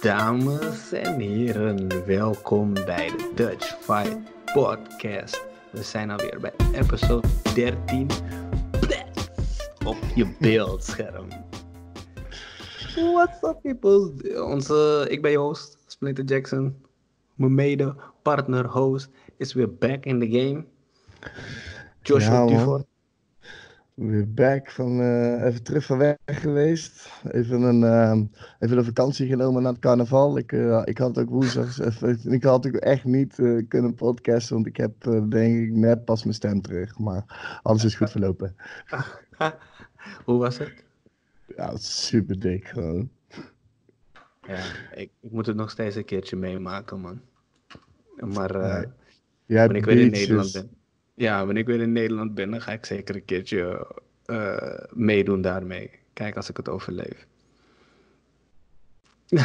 Dames en heren, welkom bij de Dutch Fight Podcast. We zijn alweer bij episode 13. Op je beeldscherm. What's up, people? Onze, ik ben je host, Splinter Jackson. Mijn mede partner host is weer back in the game. Joshua Ja. Duvort. Weer back van eh, even terug van weg geweest. Even een, ehm, even een vakantie genomen na het carnaval. Ik, eh, ik had ook woensdag. ik had ook echt niet eh, kunnen podcasten, want ik heb eh, denk ik net pas mijn stem terug. Maar alles is goed verlopen. Hoe was het? Ja, super dik gewoon. Ja, ik, ik moet het nog steeds een keertje meemaken, man. Maar eh, Nee. Jij wanneer ik weer in. Nederland ben. Ja, wanneer ik weer in Nederland ben, dan ga ik zeker een keertje eh, meedoen daarmee. Kijk als ik het overleef.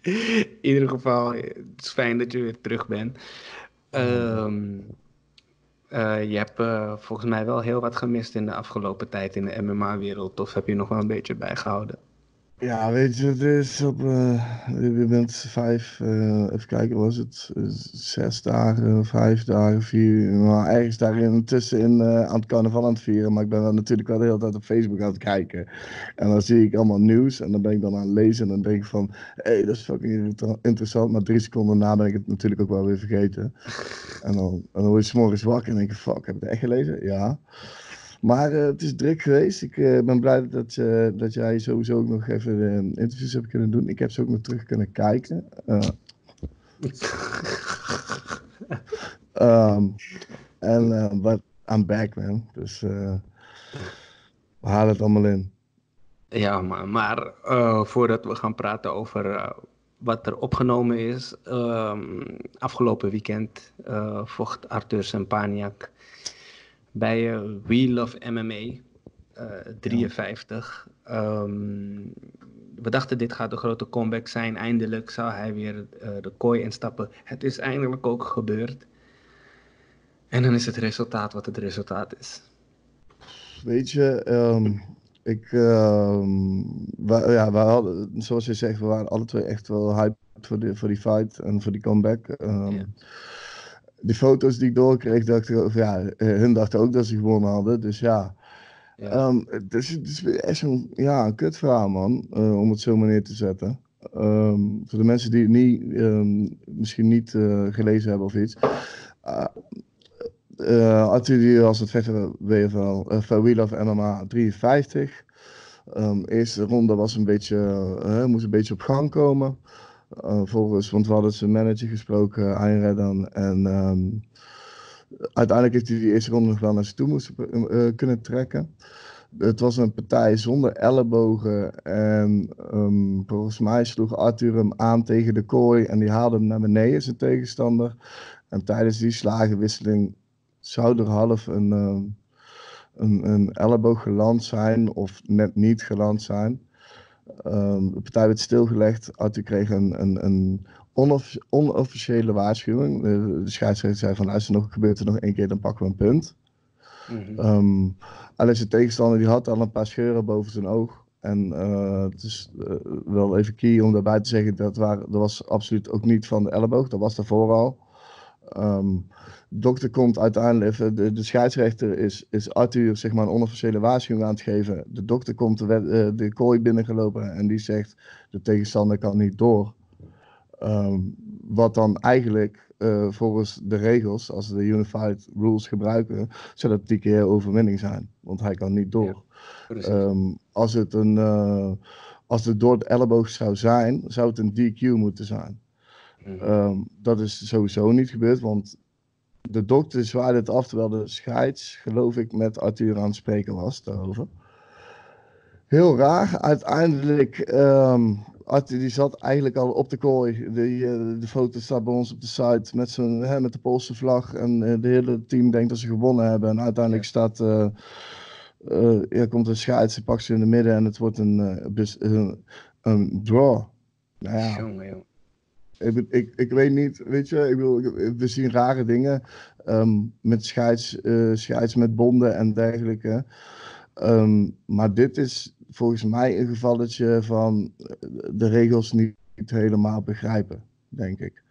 in ieder geval, het is fijn dat je weer terug bent. Ehm, eh, je hebt eh, volgens mij wel heel wat gemist in de afgelopen tijd in de MMA-wereld. Of heb je nog wel een beetje bijgehouden? Ja, weet je, het is op. eh, je bent vijf, eh, even kijken, was het eh, zes dagen, vijf dagen, vier, maar ergens daarin tussenin eh, aan het carnaval aan het vieren. Maar ik ben dan natuurlijk wel de hele tijd op Facebook aan het kijken. En dan zie ik allemaal nieuws en dan ben ik dan aan het lezen en dan denk ik van, hé, hey, dat is fucking inter- interessant. Maar drie seconden na ben ik het natuurlijk ook wel weer vergeten. En dan, en dan word je morgens wakker en denk je, fuck, heb ik het echt gelezen? Ja. Maar eh, het is druk geweest. Ik eh, ben blij dat, eh, dat jij sowieso ook nog even interviews hebt kunnen doen. Ik heb ze ook nog terug kunnen kijken. Eh, ehm, en but I'm back, man. Dus we halen het allemaal in. Ja, maar, maar voordat we gaan praten over wat er opgenomen is, ehm, afgelopen weekend vocht Arthur Sempaniak bij eh, We Love MMA eh, 53. Ehm, we dachten dit gaat een grote comeback zijn. Eindelijk zou hij weer eh, de kooi instappen. Het is eindelijk ook gebeurd. En dan is het resultaat wat het resultaat is. Weet je, ehm, ik, we, ja, we hadden, zoals je zegt, we waren alle twee echt wel hyped voor, die voor die fight en voor die comeback. Ja. Die foto's die ik doorkreeg, dacht ik, of ja, eh, hun dachten ook dat ze gewonnen hadden. Dus ja, Ja. Ehm, het, is, het is echt zo'n ja, een kut verhaal, man, eh, om het zo maar neer te zetten. Ehm, voor de mensen die het niet, ehm, misschien niet eh, gelezen hebben of iets. Uh, uh, Arthur die was het vechter WFL, uh, We Love MMA 53. Ehm, eerste ronde was een beetje, moest een beetje op gang komen. Eh, volgens, want we hadden zijn manager gesproken, Ayn Redan. En ehm, uiteindelijk heeft hij die eerste ronde nog wel naar zich toe moesten, eh, kunnen trekken. Het was een partij zonder ellebogen. En ehm, volgens mij sloeg Arthur hem aan tegen de kooi. En die haalde hem naar beneden, zijn tegenstander. En tijdens die slagenwisseling zou er half een, ehm, een, een elleboog geland zijn. Of net niet geland zijn. Ehm, de partij werd stilgelegd. Arthur kreeg een, een, een onoff- onofficiële waarschuwing. De, de scheidsrechter zei van luister nog, gebeurt er nog één keer, dan pakken we een punt. Mhm. Ehm, alleen zijn tegenstander die had al een paar scheuren boven zijn oog. En eh, het is eh, wel even key om daarbij te zeggen, dat, waren, dat was absoluut ook niet van de elleboog, dat was daarvoor al. Ehm, de dokter komt uiteindelijk, even- de, de scheidsrechter is, is Arthur zeg maar een onofficiële waarschuwing aan het geven. De dokter komt de, eh, de kooi binnengelopen en die zegt, de tegenstander kan niet door. Ehm, wat dan eigenlijk eh, volgens de regels, als we de Unified Rules gebruiken, zou dat die keer overwinning zijn. Want hij kan niet door. Ehm, als, het een, eh, als het door de elleboog zou zijn, zou het een DQ moeten zijn. Mhm. Ehm, dat is sowieso niet gebeurd, want de dokter zwaaide het af terwijl de scheids, geloof ik, met Arthur aan het spreken was daarover. Heel raar. Uiteindelijk, ehm Arthur die zat eigenlijk al op de kooi. De, eh, de foto staat bij ons op de site met, zijn, hè, met de Poolse vlag. En eh, de hele team denkt dat ze gewonnen hebben. En uiteindelijk Ja. staat, eh eh, er komt een scheids, die pakt ze in de midden en het wordt een, eh, bes- een, een draw. Nou ja, Jongen, jongen. Ik, ik, ik weet niet, weet je, ik ik- we zien rare dingen ehm, met scheids, eh, scheids met bonden en dergelijke. Ehm, maar dit is volgens mij een gevalletje van de regels niet, helemaal begrijpen, denk ik.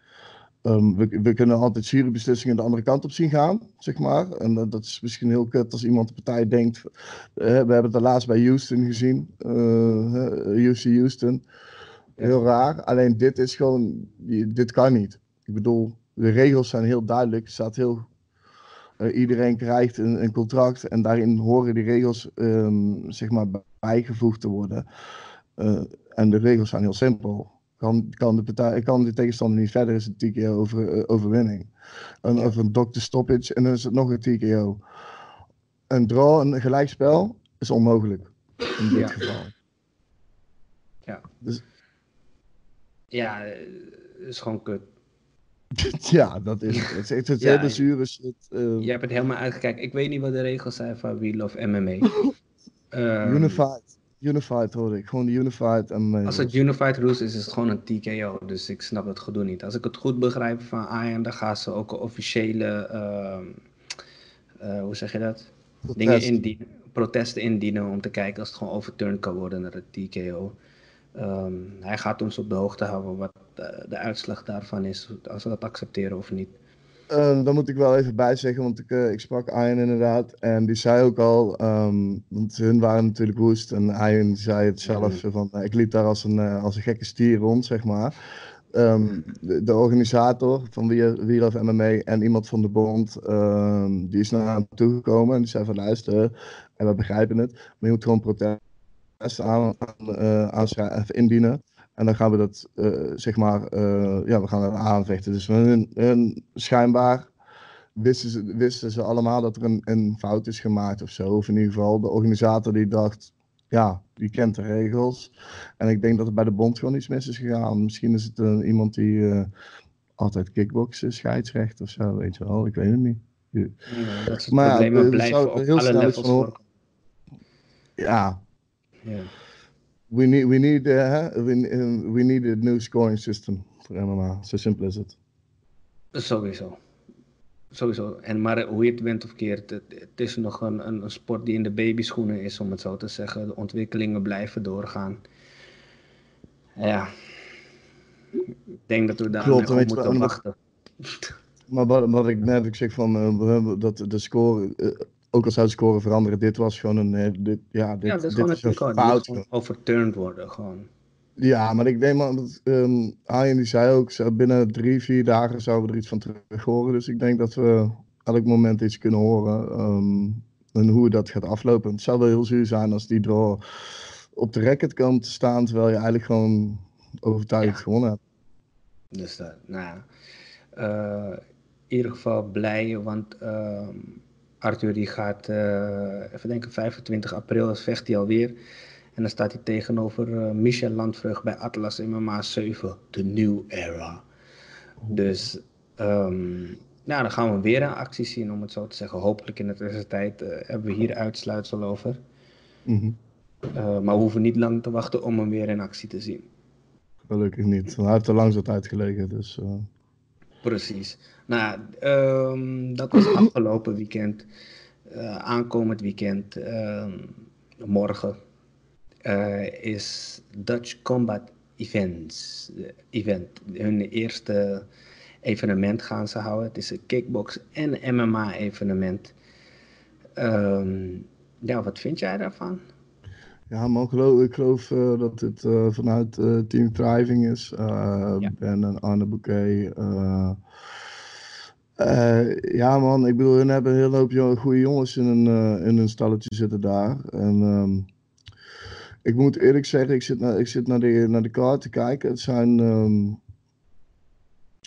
Ehm, we, we, kunnen altijd zure beslissingen de andere kant op zien gaan, zeg maar. En dat is misschien heel kut als iemand de partij denkt. Uh, we hebben het de laatst bij Houston gezien, UC Houston. Heel raar. Alleen dit is gewoon, dit kan niet. Ik bedoel, de regels zijn heel duidelijk. Staat heel, uh, iedereen krijgt een, een, contract en daarin horen die regels um, zeg maar bijgevoegd te worden. en de regels zijn heel simpel kan, kan, de partij, kan de tegenstander niet verder, is het TKO over, uh, overwinning. En, ja. Of een doctor stoppage en dan is het nog een TKO. Een draw, een gelijkspel, is onmogelijk in dit ja. geval. Ja. Dus, ja, is gewoon kut. ja, dat is het. Het is het Ja, hele zure shit. Uh, Je hebt het helemaal uitgekeken. Ik weet niet wat de regels zijn van We Love MMA. Ehm, unified. Unified hoor ik. Gewoon de Unified. Uh, Als het Unified Rules is, is het gewoon een TKO. Dus ik snap het gedoe niet. Als ik het goed begrijp van Ayan, dan gaan ze ook een officiële, ehm, eh, hoe zeg je dat? protest. Dingen indienen, protesten indienen om te kijken als het gewoon overturned kan worden naar het TKO. Ehm, hij gaat ons op de hoogte houden wat de, de uitslag daarvan is, als we dat accepteren of niet. Uh, daar moet ik wel even bij zeggen, want ik, uh, ik sprak Ian inderdaad. En die zei ook al, um, want hun waren natuurlijk woest. En Ian zei het zelf, Mhm. van, uh, ik liep daar als een, uh, als een gekke stier rond, zeg maar. Um, de, de, organisator van Wheel of MMA en iemand van de bond, um, die is naar hem toegekomen. En die zei van, luister, en we begrijpen het, maar je moet gewoon protest aan, aan, aan indienen. En dan gaan we dat, uh, zeg maar, uh, ja, we gaan het aanvechten. Dus hun, hun, schijnbaar wisten ze, wisten ze allemaal dat er een, een fout is gemaakt of zo. Of in ieder geval de organisator die dacht, ja, die kent de regels. En ik denk dat er bij de bond gewoon iets mis is gegaan. Misschien is het uh, iemand die uh, altijd kickboksen, scheidsrecht of zo, weet je wel. Ik weet het niet. Ja, dat maar ja, er zou op heel alle snel van. Ja, We need, we need, uh, we, uh, we need a new scoring system voor MMA. Zo simpel is het. Sowieso. Sowieso. En maar hoe je het went of keert, het, het is nog een, een, sport die in de babyschoenen is, om het zo te zeggen. De ontwikkelingen blijven doorgaan. Ja. Ik denk dat we daar Klopt, je moeten wachten. Maar wat, wat ik net ik zeg van hebben dat de score, uh, ook al zou de score veranderen, dit was gewoon een, uh, dit, ja, dit, Ja, dat is dit gewoon is een fout. overturned worden, gewoon. Ja, maar ik denk maar, dat, um, Arjen die zei ook, binnen drie, vier dagen zouden we er iets van terug horen. Dus ik denk dat we elk moment iets kunnen horen. Um, en hoe dat gaat aflopen. Het zou wel heel zuur zijn als die draw op de record kan te staan, terwijl je eigenlijk gewoon overtuigend Ja. gewonnen hebt. Dus dat, nou ja. Eh, in ieder geval blij, want ehm, Arthur die gaat, eh, even denken, 25 april vecht hij alweer. En dan staat hij tegenover eh, Michel Landvreugd bij Atlas MMA 7, de New Era. Dus ehm, nou, dan gaan we weer een actie zien, om het zo te zeggen. Hopelijk in de tussentijd eh, hebben we hier uitsluitsel over. Mhm. Maar we hoeven niet lang te wachten om hem weer in actie te zien. Gelukkig niet. Hij heeft er lang zat uitgelegen, dus... Uh... Precies. Nou, um, dat was afgelopen weekend. Uh, aankomend weekend, uh, morgen, uh, is Dutch Combat Events. Event. Hun eerste evenement gaan ze houden. Het is een kickbox en MMA evenement. Um, ja, wat vind jij daarvan? Ja, man, geloof, ik geloof uh, dat het uh, vanuit uh, Team Thriving is. Ja. Ben en Arne Bouquet. ja, man, ik bedoel, hun hebben een hele hoop goede jongens in een, in een stalletje zitten daar. En um, ik moet eerlijk zeggen, ik zit naar, ik zit naar, de, naar de kaart te kijken. Het zijn. Um,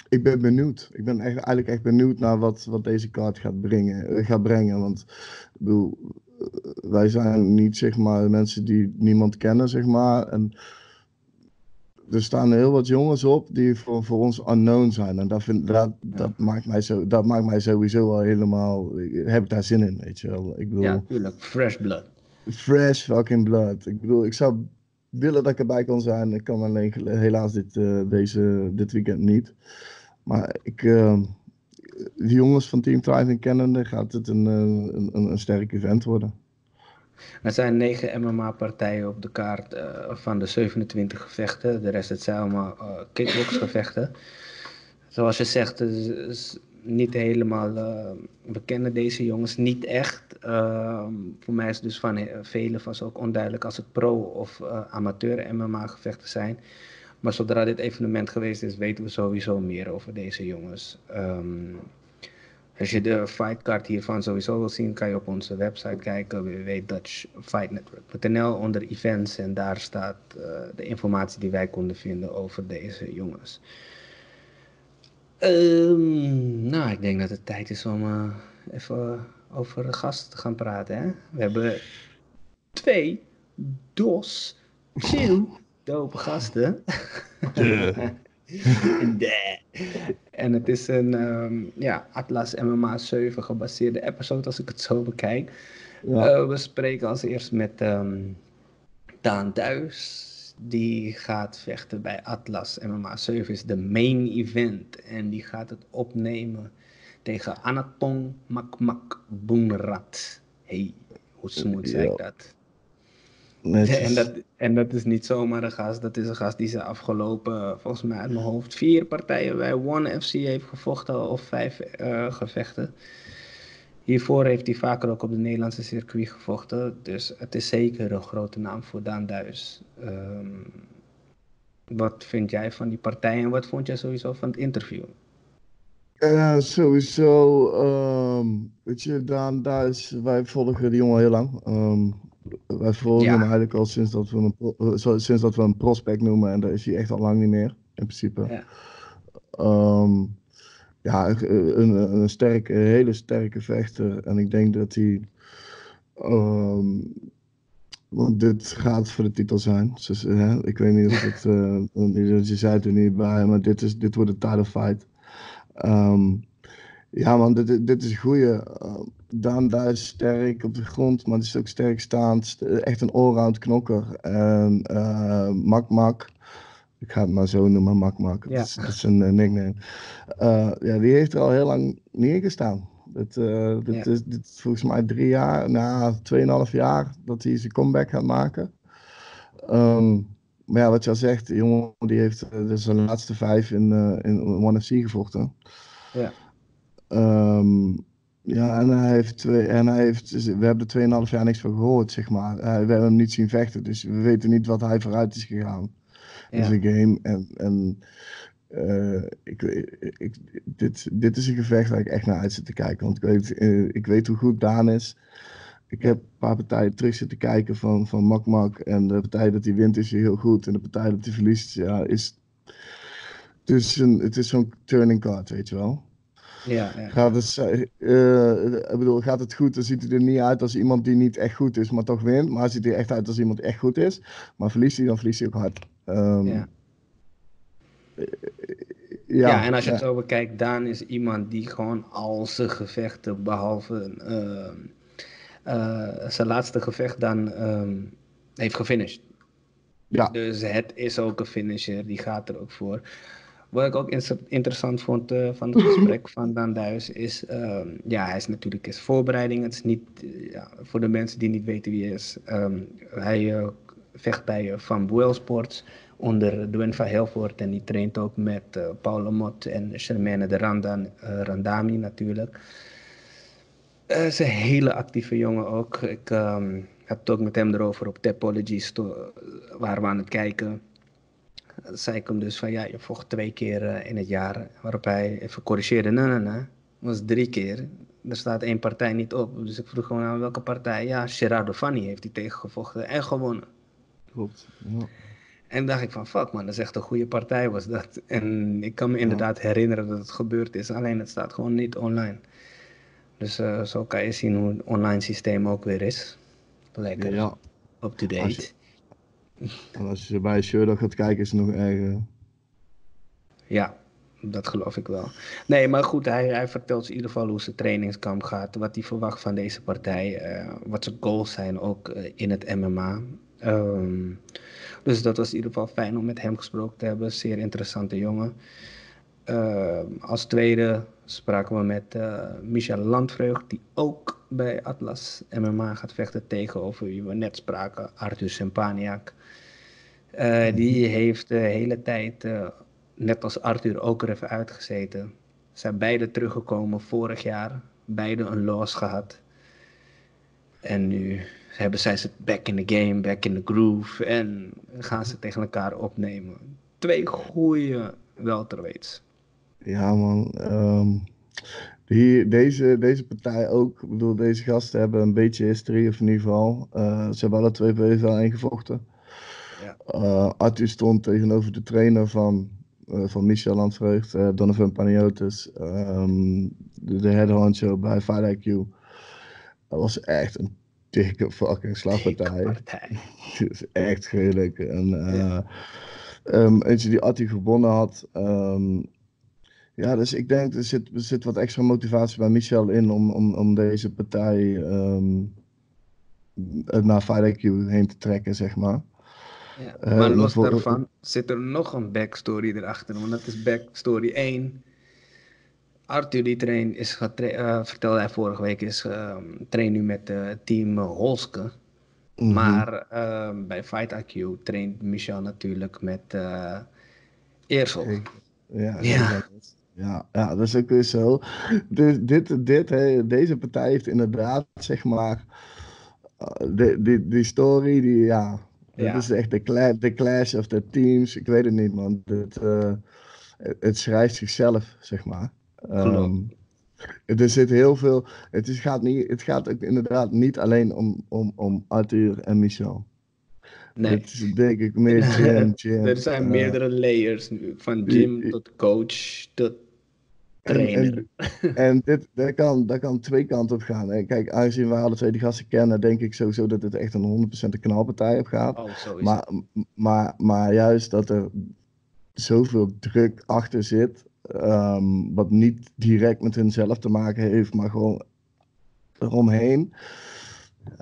ik ben benieuwd. Ik ben echt, eigenlijk echt benieuwd naar wat, wat deze kaart gaat brengen. Gaat brengen want ik bedoel, wij zijn niet zeg maar mensen die niemand kennen, zeg maar. En er staan heel wat jongens op die voor, voor ons unknown zijn. En dat, vind, dat, ja. dat, maakt mij zo, dat maakt mij sowieso al helemaal. Heb ik daar zin in, weet je wel. Ik bedoel, ja, tuurlijk. Fresh blood. Fresh fucking blood. Ik bedoel, ik zou willen dat ik erbij kan zijn. Ik kan alleen helaas dit, uh, deze, dit weekend niet. Maar ik. Uh, die jongens van Team Thriving kennende gaat het een, een, een, een sterk event worden. Er zijn negen MMA-partijen op de kaart uh, van de 27 gevechten. De rest het zijn allemaal uh, kickbox-gevechten. Zoals je zegt, het is niet helemaal. We kennen deze jongens niet echt. Ehm, voor mij is het dus van velen was ook onduidelijk als het pro- of amateur MMA-gevechten zijn. Maar zodra dit evenement geweest is, weten we sowieso meer over deze jongens. Um, als je de fightcard hiervan sowieso wil zien, kan je op onze website kijken, www.dutchfightnetwork.nl onder events. En daar staat uh, de informatie die wij konden vinden over deze jongens. Um, nou, ik denk dat het tijd is om uh, even over de gasten te gaan praten. Hè? We hebben twee DOS, chill, dope gasten. en het is een um, ja, Atlas MMA 7 gebaseerde episode als ik het zo bekijk. Ja. Uh, we spreken als eerst met um, Daan Duis. Die gaat vechten bij Atlas MMA 7 is de main event. En die gaat het opnemen tegen Anaton Makmak Boenrat. Hey, hoe smooth zeg ik dat? En, dat, en dat is niet zomaar een gast, dat is een gast die ze afgelopen, volgens mij uit mijn hoofd, vier partijen bij One FC heeft gevochten of vijf uh, gevechten. Hiervoor heeft hij vaker ook op de Nederlandse circuit gevochten, dus het is zeker een grote naam voor Daan Duis. Um, wat vind jij van die partij en wat vond jij sowieso van het interview? Ja, sowieso. Um, weet je, Daan Duis, wij volgen die jongen heel lang. Um, wij volgen hem eigenlijk al sinds dat, we een, eh, sinds dat we een prospect noemen. En daar is hij echt al lang niet meer, in principe. Ja, um, ja een, een, sterke, een hele sterke vechter. En ik denk dat hij... Um, want dit gaat voor de titel zijn. Dus, hè, ik weet niet of het... Uh, je zei het er niet bij, maar dit, is, dit wordt een title fight. Um, ja man, dit, dit is een goede. Uh, Daan daar is sterk op de grond, maar het is ook sterk staand. Echt een allround knokker. En uh, Mak Mak, ik ga het maar zo noemen, Mak Mak. Ja. Dat, is, dat is een uh, nickname. Ja, die heeft er al heel lang neergestaan. Dit, ja. is, dit volgens mij drie jaar, na tweeënhalf jaar, dat hij zijn comeback gaat maken. Um, maar ja, wat je al zegt, de jongen die heeft dus zijn laatste vijf in, in One FC gevochten. Ja. Um, ja, en hij heeft, twee, en hij heeft, we hebben er 2,5 jaar niks van gehoord, zeg maar. Uh, we hebben hem niet zien vechten, dus we weten niet wat hij vooruit is gegaan ja. in zijn game. En, en uh, ik, ik, dit, dit is een gevecht waar ik echt naar uit zit te kijken. Want ik weet, uh, ik weet hoe goed Daan is. Ik heb een paar partijen terug zitten kijken van, van Mak Mak. En de partij dat hij wint is heel goed. En de partij dat hij verliest, ja, is. Dus een, het is zo'n turning card, weet je wel. Ja, ja. Gaat, het, uh, ik bedoel, gaat het goed, dan ziet hij er niet uit als iemand die niet echt goed is, maar toch wint. Maar hij ziet er echt uit als iemand die echt goed is. Maar verliest hij, dan verliest hij ook hard. Um, ja. Ja, ja, en als je het zo bekijkt, Daan is iemand die gewoon al zijn gevechten, behalve uh, uh, zijn laatste gevecht, dan um, heeft gefinished. Ja. Dus het is ook een finisher, die gaat er ook voor. Wat ik ook interessant vond uh, van het gesprek van Dan Duis is, uh, ja, hij is natuurlijk is voorbereiding. Het is niet, uh, ja, voor de mensen die niet weten wie hij is, um, hij eh, vecht bij Van Boel Sports onder Dwayne van Helvoort en die traint ook met Paul Mot en Charmaine de Randan, Randami natuurlijk. Hij is een hele actieve jongen ook. Ik um, heb het ook met hem erover op Tapology, waar we aan het kijken zei ik hem dus van ja, je vocht twee keer uh, in het jaar. Waarop hij even corrigeerde. Nee, nee, nee. Dat was drie keer. Er staat één partij niet op. Dus ik vroeg gewoon aan welke partij. Ja, Gerardo Fanny heeft hij tegengevochten en gewonnen. Klopt. Ja. En dacht ik van fuck man, dat is echt een goede partij was dat. En ik kan me inderdaad herinneren dat het gebeurd is. Alleen het staat gewoon niet online. Dus uh, zo kan je zien hoe het online systeem ook weer is. Lekker ja. up-to-date. Als je bij Sherdog gaat kijken, is het nog erger. Ja, dat geloof ik wel. Nee, maar goed, hij, hij vertelt in ieder geval hoe zijn trainingskamp gaat. Wat hij verwacht van deze partij. Uh, wat zijn goals zijn ook uh, in het MMA. Ehm, dus dat was in ieder geval fijn om met hem gesproken te hebben. Zeer interessante jongen. als tweede spraken we met Michel Landvreugd, die ook bij Atlas MMA gaat vechten tegenover wie we net spraken, Arthur Sempaniak. Die heeft de hele tijd, net als Arthur, ook er even uitgezeten. Zijn beide teruggekomen vorig jaar, beide een loss gehad. En nu hebben zij ze back in the game, back in the groove. En gaan ze tegen elkaar opnemen. Twee goede welterweights. Ja man, um, die, deze, deze partij ook. Ik bedoel, deze gasten hebben een beetje history, of in ieder geval. Uh, ze hebben alle twee bij ingevochten. Uh, Arthur stond tegenover de trainer van, uh, van Michel Landvreugd, Donovan Paniotis. Um, de, de head honcho bij Fight IQ. Dat was echt een dikke fucking slagpartij. Het is echt gruwelijk. En, ja. um, eentje die Atti gewonnen had. Um, ja, dus ik denk er zit, er zit wat extra motivatie bij Michel in om, om, om deze partij um, naar Fight IQ heen te trekken, zeg maar. Ja, uh, maar los daarvan zit er nog een backstory erachter, want dat is backstory 1 Arthur die train is uh, vertelde hij vorige week, is uh, train nu met uh, team Holske. Mm Maar ehm, bij Fight IQ traint Michel natuurlijk met uh, Eersel. Ja, ja. Ja, ja, dat is ook weer zo. Dus dit, dit, hè, deze partij heeft inderdaad, zeg maar, die, die, die story, die, ja, dat is echt de, cla de clash of the teams. Ik weet het niet, man. Het, het schrijft zichzelf, zeg maar. Um, er zit heel veel. Het, is, gaat niet, het gaat inderdaad niet alleen om, om, om Arthur en Michel. Nee. Het is denk ik meer Jim, Jim. er zijn uh, meerdere layers nu. Van Jim tot coach tot En, en, dit, dat, kan, dat kan twee kanten op gaan. Kijk, aangezien we alle twee die gasten kennen, denk ik sowieso dat het echt een 100% een knalpartij op gaat. Oh, maar, maar, maar juist dat er zoveel druk achter zit. Um, wat niet direct met hunzelf te maken heeft, maar gewoon eromheen.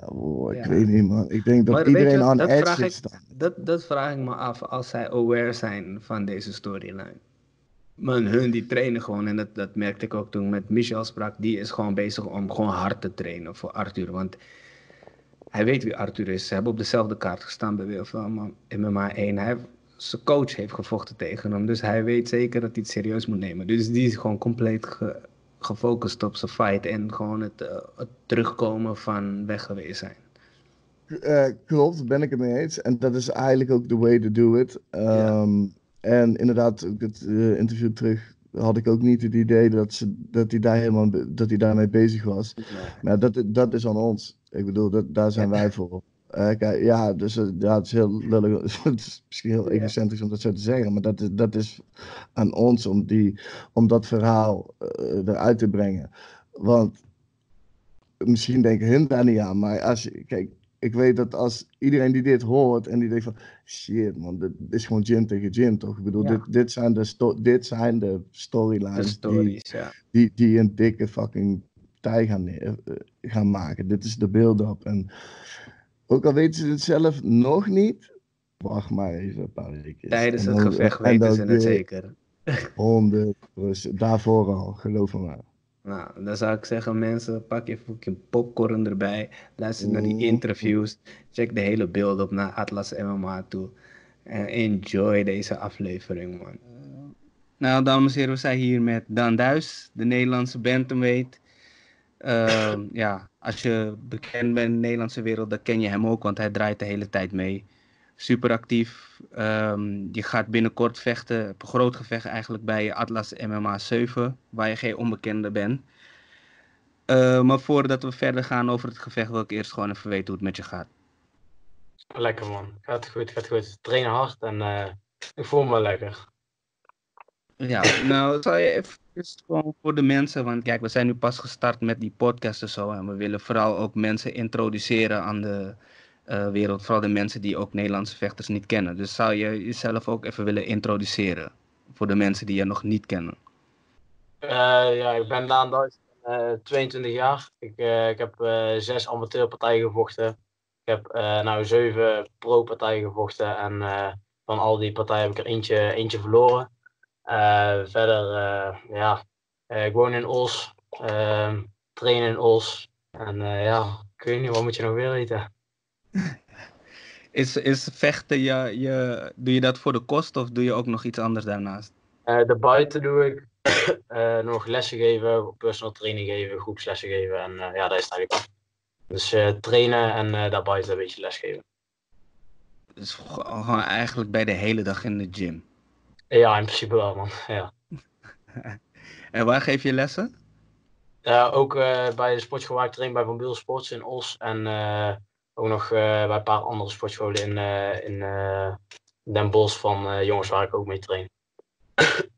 Oh, ik weet niet, man. Ik denk dat iedereen je, aan edge zit Dat, dat vraag ik me af als zij aware zijn van deze storyline. Man, hun die trainen gewoon, en dat, dat merkte ik ook toen met Michel sprak, die is gewoon bezig om gewoon hard te trainen voor Arthur. Want hij weet wie Arthur is. Ze hebben op dezelfde kaart gestaan bij Wilfram MMA 1. Hij zijn coach heeft gevochten tegen hem. Dus hij weet zeker dat hij het serieus moet nemen. Dus die is gewoon compleet gefocust op zijn fight en gewoon het, uh, het terugkomen van weg geweest zijn. Uh, klopt, ben ik het mee eens. En dat is eigenlijk ook the way to do it. Um, En inderdaad, het uh, interview terug had ik ook niet het idee dat, ze, dat, hij, daar helemaal, dat hij daarmee bezig was. Maar dat, dat is aan ons. Ik bedoel, dat, daar zijn wij voor. Uh, ja, dus uh, ja, het is heel lullig. het is misschien heel egocentrisch om dat zo te zeggen, maar dat is, dat is aan ons om, die, om dat verhaal eruit te brengen. Want misschien denken hun daar niet aan, maar als je, kijk, ik weet dat als iedereen die dit hoort en die denkt van shit man, dit is gewoon gym tegen gym toch? Ik bedoel, ja. dit, dit, zijn de dit zijn de storylines die, ja. die, die een dikke fucking tij gaan, gaan maken. Dit is de build-up en ook al weten ze het zelf nog niet, wacht maar even een paar weken. Tijdens het gevecht weten ze het zeker. 100 daarvoor al, geloof me maar. Nou, dan zou ik zeggen, mensen, pak je fucking popcorn erbij. Luister naar die interviews. Check de hele beeld op naar Atlas MMA toe. En enjoy deze aflevering, man. Nou, dames en heren, we zijn hier met Dan Duis, de Nederlandse bantamweight. Uh, ja, als je bekend bent in de Nederlandse wereld, dan ken je hem ook, want hij draait de hele tijd mee. Super actief. Um, je gaat binnenkort vechten, een groot gevecht eigenlijk bij Atlas MMA 7, waar je geen onbekende bent. Uh, maar voordat we verder gaan over het gevecht, wil ik eerst gewoon even weten hoe het met je gaat. Lekker man, gaat goed, gaat goed. Trainen hard en uh, ik voel me lekker. Ja, nou, zou je even gewoon voor de mensen, want kijk, we zijn nu pas gestart met die podcast en zo. En we willen vooral ook mensen introduceren aan de wereld. Vooral de mensen die ook Nederlandse vechters niet kennen. Dus zou je jezelf ook even willen introduceren voor de mensen die je nog niet kennen? Uh, ja, ik ben Daan Duits, uh, 22 jaar. Ik, ik heb zes amateurpartijen gevochten. Ik heb nou zeven pro-partijen gevochten. En van al die partijen heb ik er eentje, eentje verloren. verder, ja, ik woon in Os, train in Os. En ja, ik weet niet, wat moet je nog weer weten? Is, is vechten, je, je, doe je dat voor de kost of doe je ook nog iets anders daarnaast? Uh, daarbuiten doe ik uh, nog lessen geven, personal training geven, groepslessen geven. En uh, ja, dat is het eigenlijk Dus trainen en daarbuiten een beetje lesgeven. Dus gewoon eigenlijk bij de hele dag in de gym? Ja, in principe wel man, ja. en waar geef je lessen? ook bij de sportschool waar ik train bij Van Biel Sports in Os. En ook nog bij een paar andere sportscholen in, in Den Bosch van jongens waar ik ook mee train.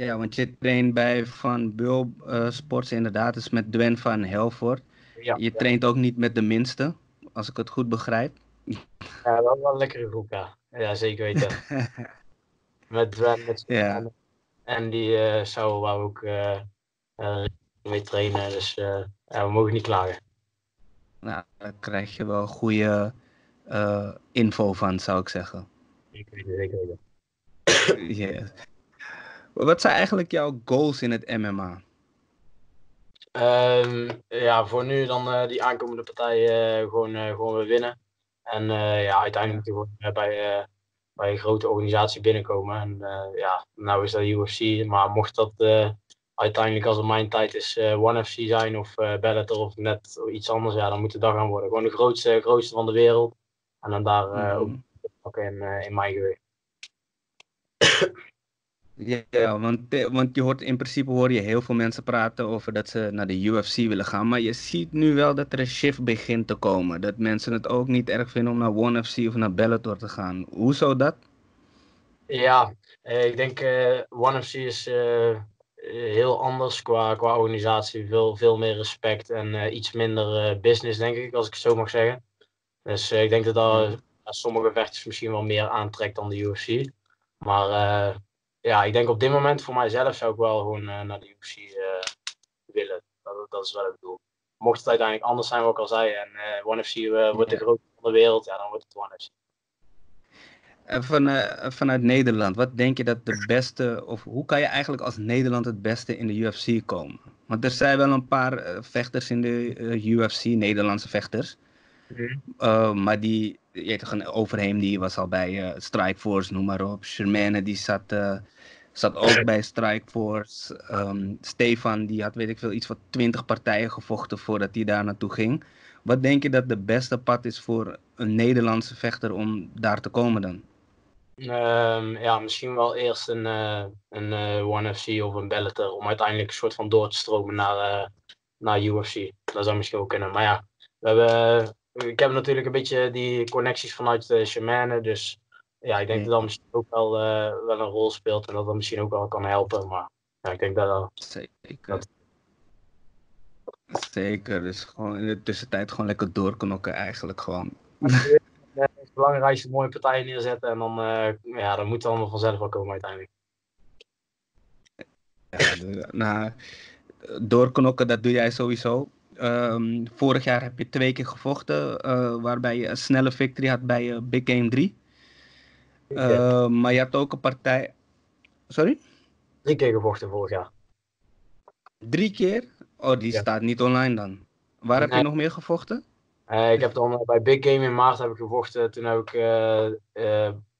Ja, want je traint bij Van Bul uh, Sports inderdaad, dus met Dwen van Helvoort. Ja, je traint ook niet met de minste, als ik het goed begrijp. Ja, dat is wel een lekkere groep, ja. Ja, zeker weten. met Dwen, met ja. En die uh, zou we ook uh, mee trainen, dus ja, we mogen niet klagen. Nou, daar krijg je wel goede info van, zou ik zeggen. Ik weet het zeker weten. yes. Wat zijn eigenlijk jouw goals in het MMA? Um, ehm, ja, voor nu dan uh, die aankomende partijen uh, gewoon, uh, gewoon weer winnen. En ja, uiteindelijk gewoon bij, bij een grote organisatie binnenkomen. En ja, nou is dat UFC, maar mocht dat uiteindelijk als het mijn tijd is One FC zijn of Bellator of net iets anders, ja, dan moet het dat gaan worden. Gewoon de grootste, grootste van de wereld. En dan daar mm. ook in, in mijn gewicht. Ja, want, eh, want je hoort in principe hoor je heel veel mensen praten over dat ze naar de UFC willen gaan. Maar je ziet nu wel dat er een shift begint te komen. Dat mensen het ook niet erg vinden om naar ONE FC of naar Bellator te gaan. Hoe zou dat? Ja, eh, ik denk uh, ONE FC is heel anders qua, qua organisatie. Veel, veel meer respect en iets minder business, denk ik, als ik het zo mag zeggen. Dus ik denk dat dat sommige vechters misschien wel meer aantrekt dan de UFC. Maar ja, ik denk op dit moment voor mijzelf zou ik wel gewoon naar de UFC eh, willen. Dat, dat, is wel het doel. Mocht het uiteindelijk anders zijn, wat ik al zei, en ONE FC wordt de grootste van de wereld, ja, dan wordt het ONE FC. Van, vanuit Nederland, wat denk je dat de beste, of hoe kan je eigenlijk als Nederland het beste in de UFC komen? Want er zijn wel een paar vechters in de UFC, Nederlandse vechters. Mm maar die, je toch, een Overheem die was al bij Strikeforce, noem maar op. Shermane die zat, zat ook bij Strikeforce. Um, Stefan die had weet ik veel, iets van twintig partijen gevochten voordat hij daar naartoe ging. Wat denk je dat de beste pad is voor een Nederlandse vechter om daar te komen dan? Um, ja, misschien wel eerst een, uh, een One FC of een Bellator om uiteindelijk een soort van door te stromen naar, naar UFC. Dat zou misschien ook kunnen. Maar ja, we hebben ik heb natuurlijk een beetje die connecties vanuit de Shamane. Dus ja, ik denk dat dat misschien ook wel, uh, wel een rol speelt. En dat dat misschien ook wel kan helpen. Maar ja, ik denk dat dat... Zeker. Zeker. Dus gewoon in de tussentijd gewoon lekker doorknokken eigenlijk gewoon. Belangrijkste mooie partijen neerzetten. En dan, uh, ja, dan moet het allemaal vanzelf wel komen uiteindelijk. Ja, nou, doorknokken, dat doe jij sowieso. Um, vorig jaar heb je twee keer gevochten, uh, waarbij je een snelle victory had bij uh, Big Game 3. Uh, ehm, maar je had ook een partij. Sorry? Drie keer gevochten vorig jaar. Drie keer? Oh, die staat niet online dan. Waar heb je nog meer gevochten? Eh, ik heb dan bij Big Game in maart heb ik gevochten. Toen heb ik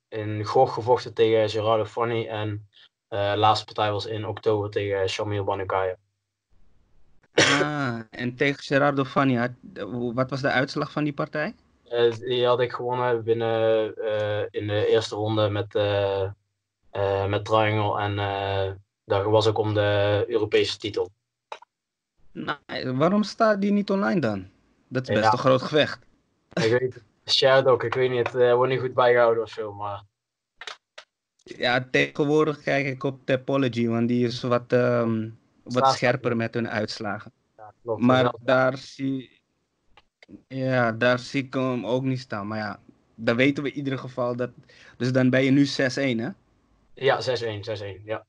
in Gog gevochten tegen Gerardo Fanny. En de laatste partij was in oktober tegen Shamil Banukaya. Ah, en tegen Gerardo Fanny, wat was de uitslag van die partij? Die had ik gewonnen binnen in de eerste ronde met, met Triangle. En dat was ook om de Europese titel. Nou, waarom staat die niet online dan? Dat is best een groot gevecht. Ik weet het. ook, ik weet niet, het wordt niet goed bijgehouden of zo, maar... Ja, tegenwoordig kijk ik op Topology, want die is wat... Um, wat scherper met hun uitslagen. Ja, klopt, maar daar zie, ja, daar zie ik hem ook niet staan. Maar ja, dan weten we in ieder geval dat. Dus dan ben je nu 6-1, hè? Ja, 6-1, 6-1, ja.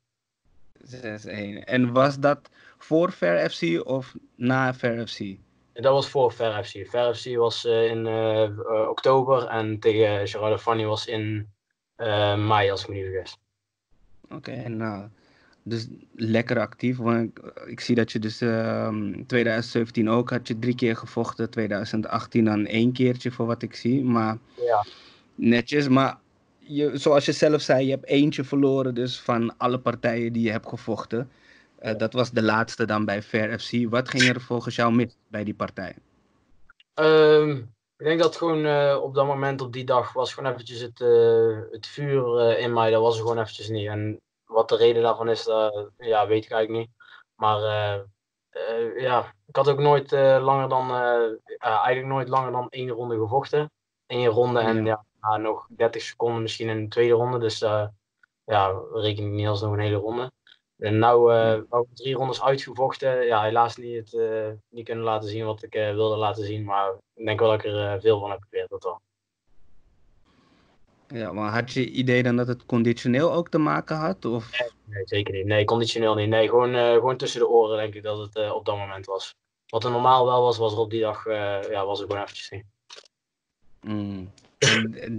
6-1. En was dat voor Fair FC of na Fair FC? Dat was voor Fair FC. Fair FC was uh, in uh, oktober en tegen Gerardo Fanny was in uh, mei, als ik me niet vergis. Oké, en nou, dus lekker actief. Want ik zie dat je dus uh, ehm, 2017 ook had je drie keer gevochten, 2018 dan één keertje voor wat ik zie. Maar ja. netjes, maar je, zoals je zelf zei, je hebt eentje verloren dus van alle partijen die je hebt gevochten. Uh, Dat was de laatste dan bij Fair FC. Wat ging er volgens jou mis bij die partij? Um, ik denk dat gewoon uh, op dat moment, op die dag, was gewoon eventjes het, uh, het vuur in mij. Dat was er gewoon eventjes niet. En wat de reden daarvan is, ja, weet ik eigenlijk niet. Maar ja, ik had ook nooit langer dan, eigenlijk nooit langer dan één ronde gevochten. Eén ronde en ja, ja nog 30 seconden misschien in de tweede ronde. Dus ja, reken ik niet als nog een hele ronde. En nou uh, drie rondes uitgevochten. Ja, helaas niet, het, uh, niet kunnen laten zien wat ik uh, wilde laten zien. Maar ik denk wel dat ik er veel van heb geprobeerd. Dat wel. Ja, maar had je idee dan dat het conditioneel ook te maken had? Of? Nee, nee zeker niet. Nee, conditioneel niet. Nee, gewoon, gewoon tussen de oren denk ik dat het op dat moment was. Wat er normaal wel was, was er op die dag ja, was er gewoon eventjes niet. Mm.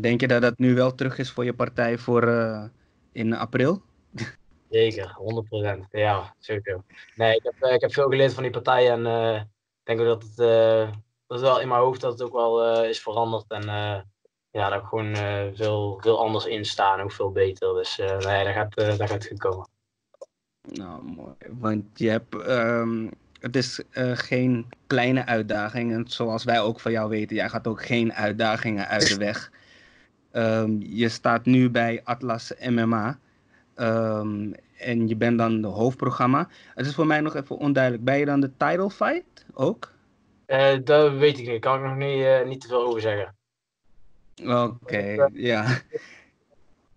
Denk je dat dat nu wel terug is voor je partij voor in april? Zeker, 100%. Ja, zeker. Nee, ik heb, eh, ik heb veel geleerd van die partij en uh, ik denk ook dat het, uh, dat wel in mijn hoofd dat het ook wel is veranderd. En ja, dat ik gewoon veel, veel anders in sta en ook veel beter. Dus nee, daar gaat, daar gaat het goed komen. Nou, mooi. Want je hebt, um, het is geen kleine uitdaging. En zoals wij ook van jou weten, jij gaat ook geen uitdagingen uit de weg. Um, je staat nu bij Atlas MMA. Um, en je bent dan de hoofdprogramma. Het is voor mij nog even onduidelijk. Ben je dan de title fight ook? Uh, dat weet ik niet. Kan ik nog niet, uh, niet te veel over zeggen. Oké, okay, uh, ja.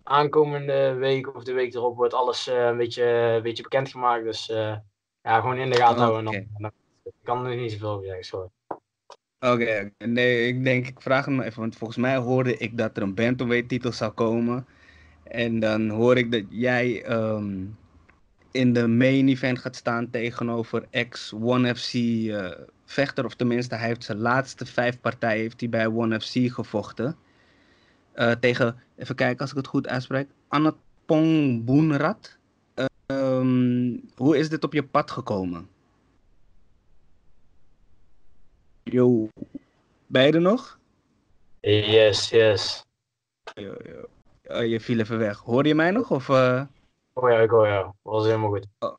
Aankomende week of de week erop wordt alles een, beetje, een beetje bekendgemaakt. Dus ja, gewoon in de gaten houden. Okay. Dan, ik kan er niet zoveel over zeggen, sorry. Oké, okay, nee, ik denk, ik vraag hem even, want volgens mij hoorde ik dat er een bantamweight titel zou komen. En dan hoor ik dat jij um, in de main event gaat staan tegenover ex-One FC uh, vechter. Of tenminste, hij heeft zijn laatste vijf partijen heeft hij bij One FC gevochten. Uh, tegen, even kijken als ik het goed uitspreek, Anatpong Boenrat. Um, hoe is dit op je pad gekomen? Yo, ben je er nog? Yes, yes. Yo, yo. Oh, je viel even weg. Hoor je mij nog? Of, uh... Oh ja, ik hoor jou. Dat was helemaal goed. Oh,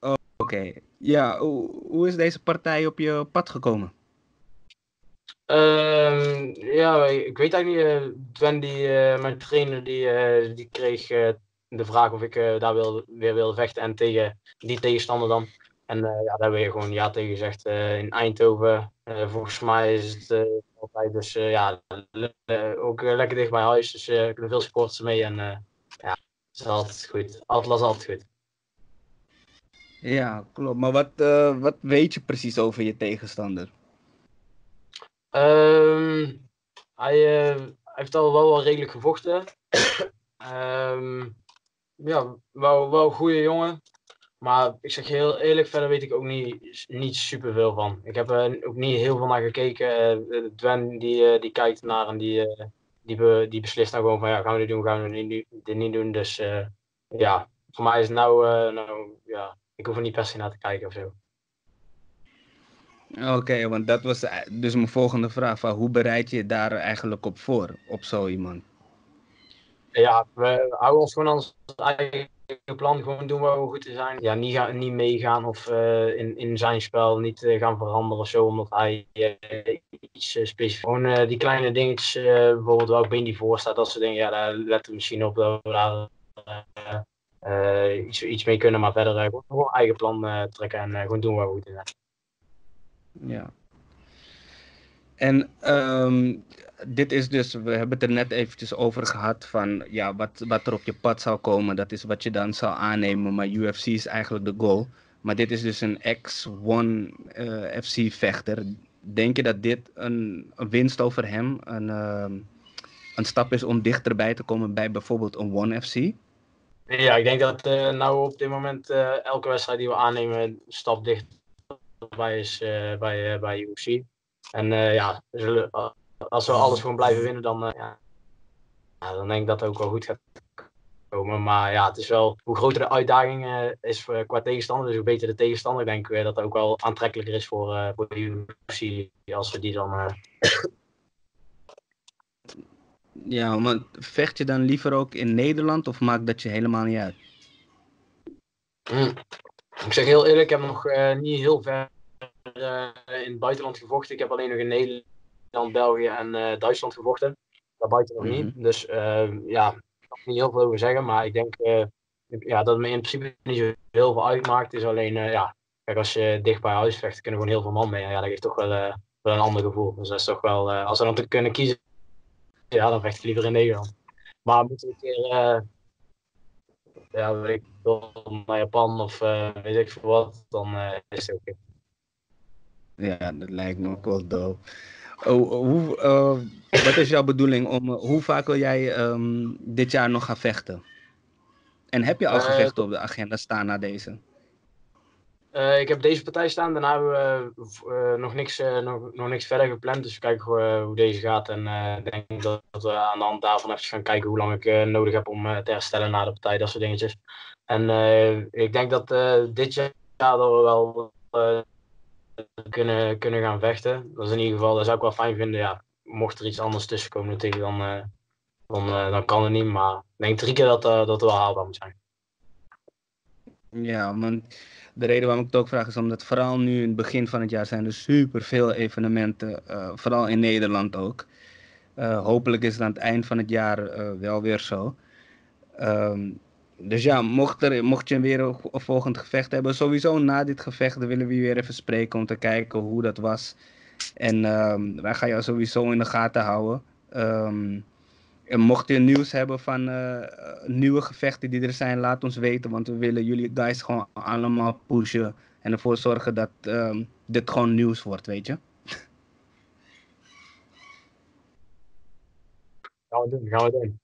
oh, Oké. Okay. Ja, hoe, hoe is deze partij op je pad gekomen? Um, ja, ik weet eigenlijk niet. Twen, die, uh, mijn trainer, die, uh, die kreeg de vraag of ik daar wil, weer wilde vechten. En tegen die tegenstander dan. En ja, daar hebben we gewoon ja tegen gezegd in Eindhoven. volgens mij is het altijd. Dus ja, ook lekker dicht bij huis. Dus er veel supporters mee. En ja, het is altijd goed. Atlas altijd goed. Ja, klopt. Maar wat, wat weet je precies over je tegenstander? Um, hij, heeft al wel, wel redelijk gevochten. um, ja, wel, wel een goede jongen. Maar ik zeg heel eerlijk, verder weet ik ook niet, niet super veel van. Ik heb er ook niet heel veel naar gekeken. Uh, Dwen die, die kijkt naar en die, die, be, die beslist nou gewoon van ja, gaan we dit doen, gaan we dit, niet doen. Dus ja, voor mij is het nou, nou ja, ik hoef er niet per se naar te kijken of zo. Oké, want dat was dus mijn volgende vraag. Van hoe bereid je daar eigenlijk op voor, op zo iemand? Ja, we houden ons gewoon aan ons eigen plan. Gewoon doen waar we goed te zijn. Ja, niet, gaan, niet meegaan of uh, in, in zijn spel niet uh, gaan veranderen of zo. Omdat hij uh, iets specifiek... Gewoon die kleine dingetjes, bijvoorbeeld welk been die voor staat. Dat soort dingen, ja, daar letten we misschien op dat we daar iets, iets mee kunnen, maar verder gewoon eigen plan trekken en gewoon doen waar we goed in zijn. Ja. En um, dit is dus, we hebben het er net eventjes over gehad van ja, wat, wat er op je pad zou komen, dat is wat je dan zou aannemen, maar UFC is eigenlijk de goal. Maar dit is dus een ex-one FC vechter. Denk je dat dit een, winst over hem, een, een stap is om dichterbij te komen bij bijvoorbeeld een One FC? Ja, ik denk dat uh, nou op dit moment elke wedstrijd die we aannemen een stap dichterbij is bij, bij UFC. En ja, zullen, als we alles gewoon blijven winnen, dan, ja, dan denk ik dat het ook wel goed gaat komen. Maar ja, het is wel hoe groter de uitdaging is qua tegenstander, dus hoe beter de tegenstander, denk ik dat dat ook wel aantrekkelijker is voor, voor de UFC als we die dan. Ja, maar vecht je dan liever ook in Nederland of maakt dat je helemaal niet uit? Hm. Ik zeg heel eerlijk, ik heb nog niet heel ver in het buitenland gevochten. Ik heb alleen nog in Nederland, België en Duitsland gevochten daarbuiten nog niet. Mhm. Dus uh, ja, ik kan er niet heel veel over zeggen. Maar ik denk uh, ja, dat het me in principe niet zo heel veel uitmaakt. Het is alleen, ja, kijk, als je dicht bij huis vecht, kunnen gewoon heel veel man mee. Ja, dat geeft toch wel, wel een ander gevoel. Dus dat is toch wel, als we dan te kunnen kiezen, ja, dan vecht ik liever in Nederland. Maar moet ik een keer, ja, weet ik, naar Japan of weet ik veel wat, dan is het oké. Ja, dat lijkt me ook wel dope. Oh, hoe, uh, wat is jouw bedoeling om, uh, hoe vaak wil jij um, dit jaar nog gaan vechten? En heb je al uh, gevechten op de agenda staan na deze? ik heb deze partij staan, daarna hebben we nog, niks, nog, nog niks verder gepland. Dus we kijken hoe deze gaat. En ik denk dat, dat, we aan de hand daarvan even gaan kijken hoe lang ik nodig heb om te herstellen na de partij, dat soort dingetjes. En ik denk dat dit jaar dat we wel kunnen, kunnen gaan vechten. Dat is in ieder geval, dat zou ik wel fijn vinden. Ja, mocht er iets anders tussen komen dan, uh, dan, uh, dan kan het niet. Maar ik denk drie keer dat, uh, dat wel haalbaar moet zijn. Ja, want de reden waarom ik het ook vraag is omdat vooral nu in het begin van het jaar zijn er super veel evenementen, vooral in Nederland ook. hopelijk is het aan het eind van het jaar wel weer zo. Um, dus ja, mocht, er, mocht je weer een, volgend gevecht hebben, sowieso na dit gevecht willen we weer even spreken om te kijken hoe dat was. En um, wij gaan jou sowieso in de gaten houden. Um, en mocht je nieuws hebben van uh, nieuwe gevechten die er zijn, laat ons weten. Want we willen jullie guys gewoon allemaal pushen. En ervoor zorgen dat um, dit gewoon nieuws wordt, weet je. Gaan we doen, gaan we doen.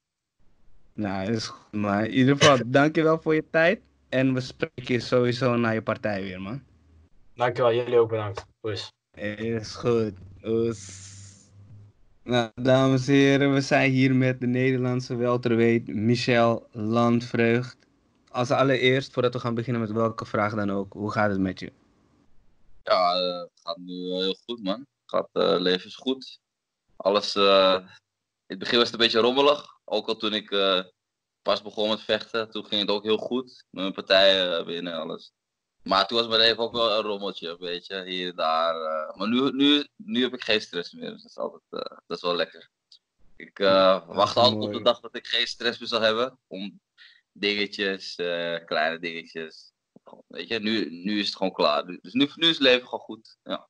Nou, is goed. Maar in ieder geval, dankjewel voor je tijd. En we spreken je sowieso naar je partij weer, man. Dankjewel, jullie ook bedankt. Oes. Is goed. Oes. Nou, dames en heren, we zijn hier met de Nederlandse welterweight Michel Landvreugd. Als allereerst, voordat we gaan beginnen met welke vraag dan ook, hoe gaat het met je? Ja, uh, het gaat nu heel goed, man. Het gaat, uh, leven is goed. Alles, uh, in het begin was het een beetje rommelig. Ook al toen ik uh, pas begon met vechten, toen ging het ook heel goed. Met mijn partijen uh, winnen en alles. Maar toen was mijn leven ook wel een rommeltje, weet je, hier en daar. Uh, maar nu, nu, nu heb ik geen stress meer, dus dat is, altijd, dat is wel lekker. Ik wacht altijd op de dag dat ik geen stress meer zal hebben. Om dingetjes, kleine dingetjes. Weet je, nu, nu is het gewoon klaar. Dus nu, nu is het leven gewoon goed. Ja.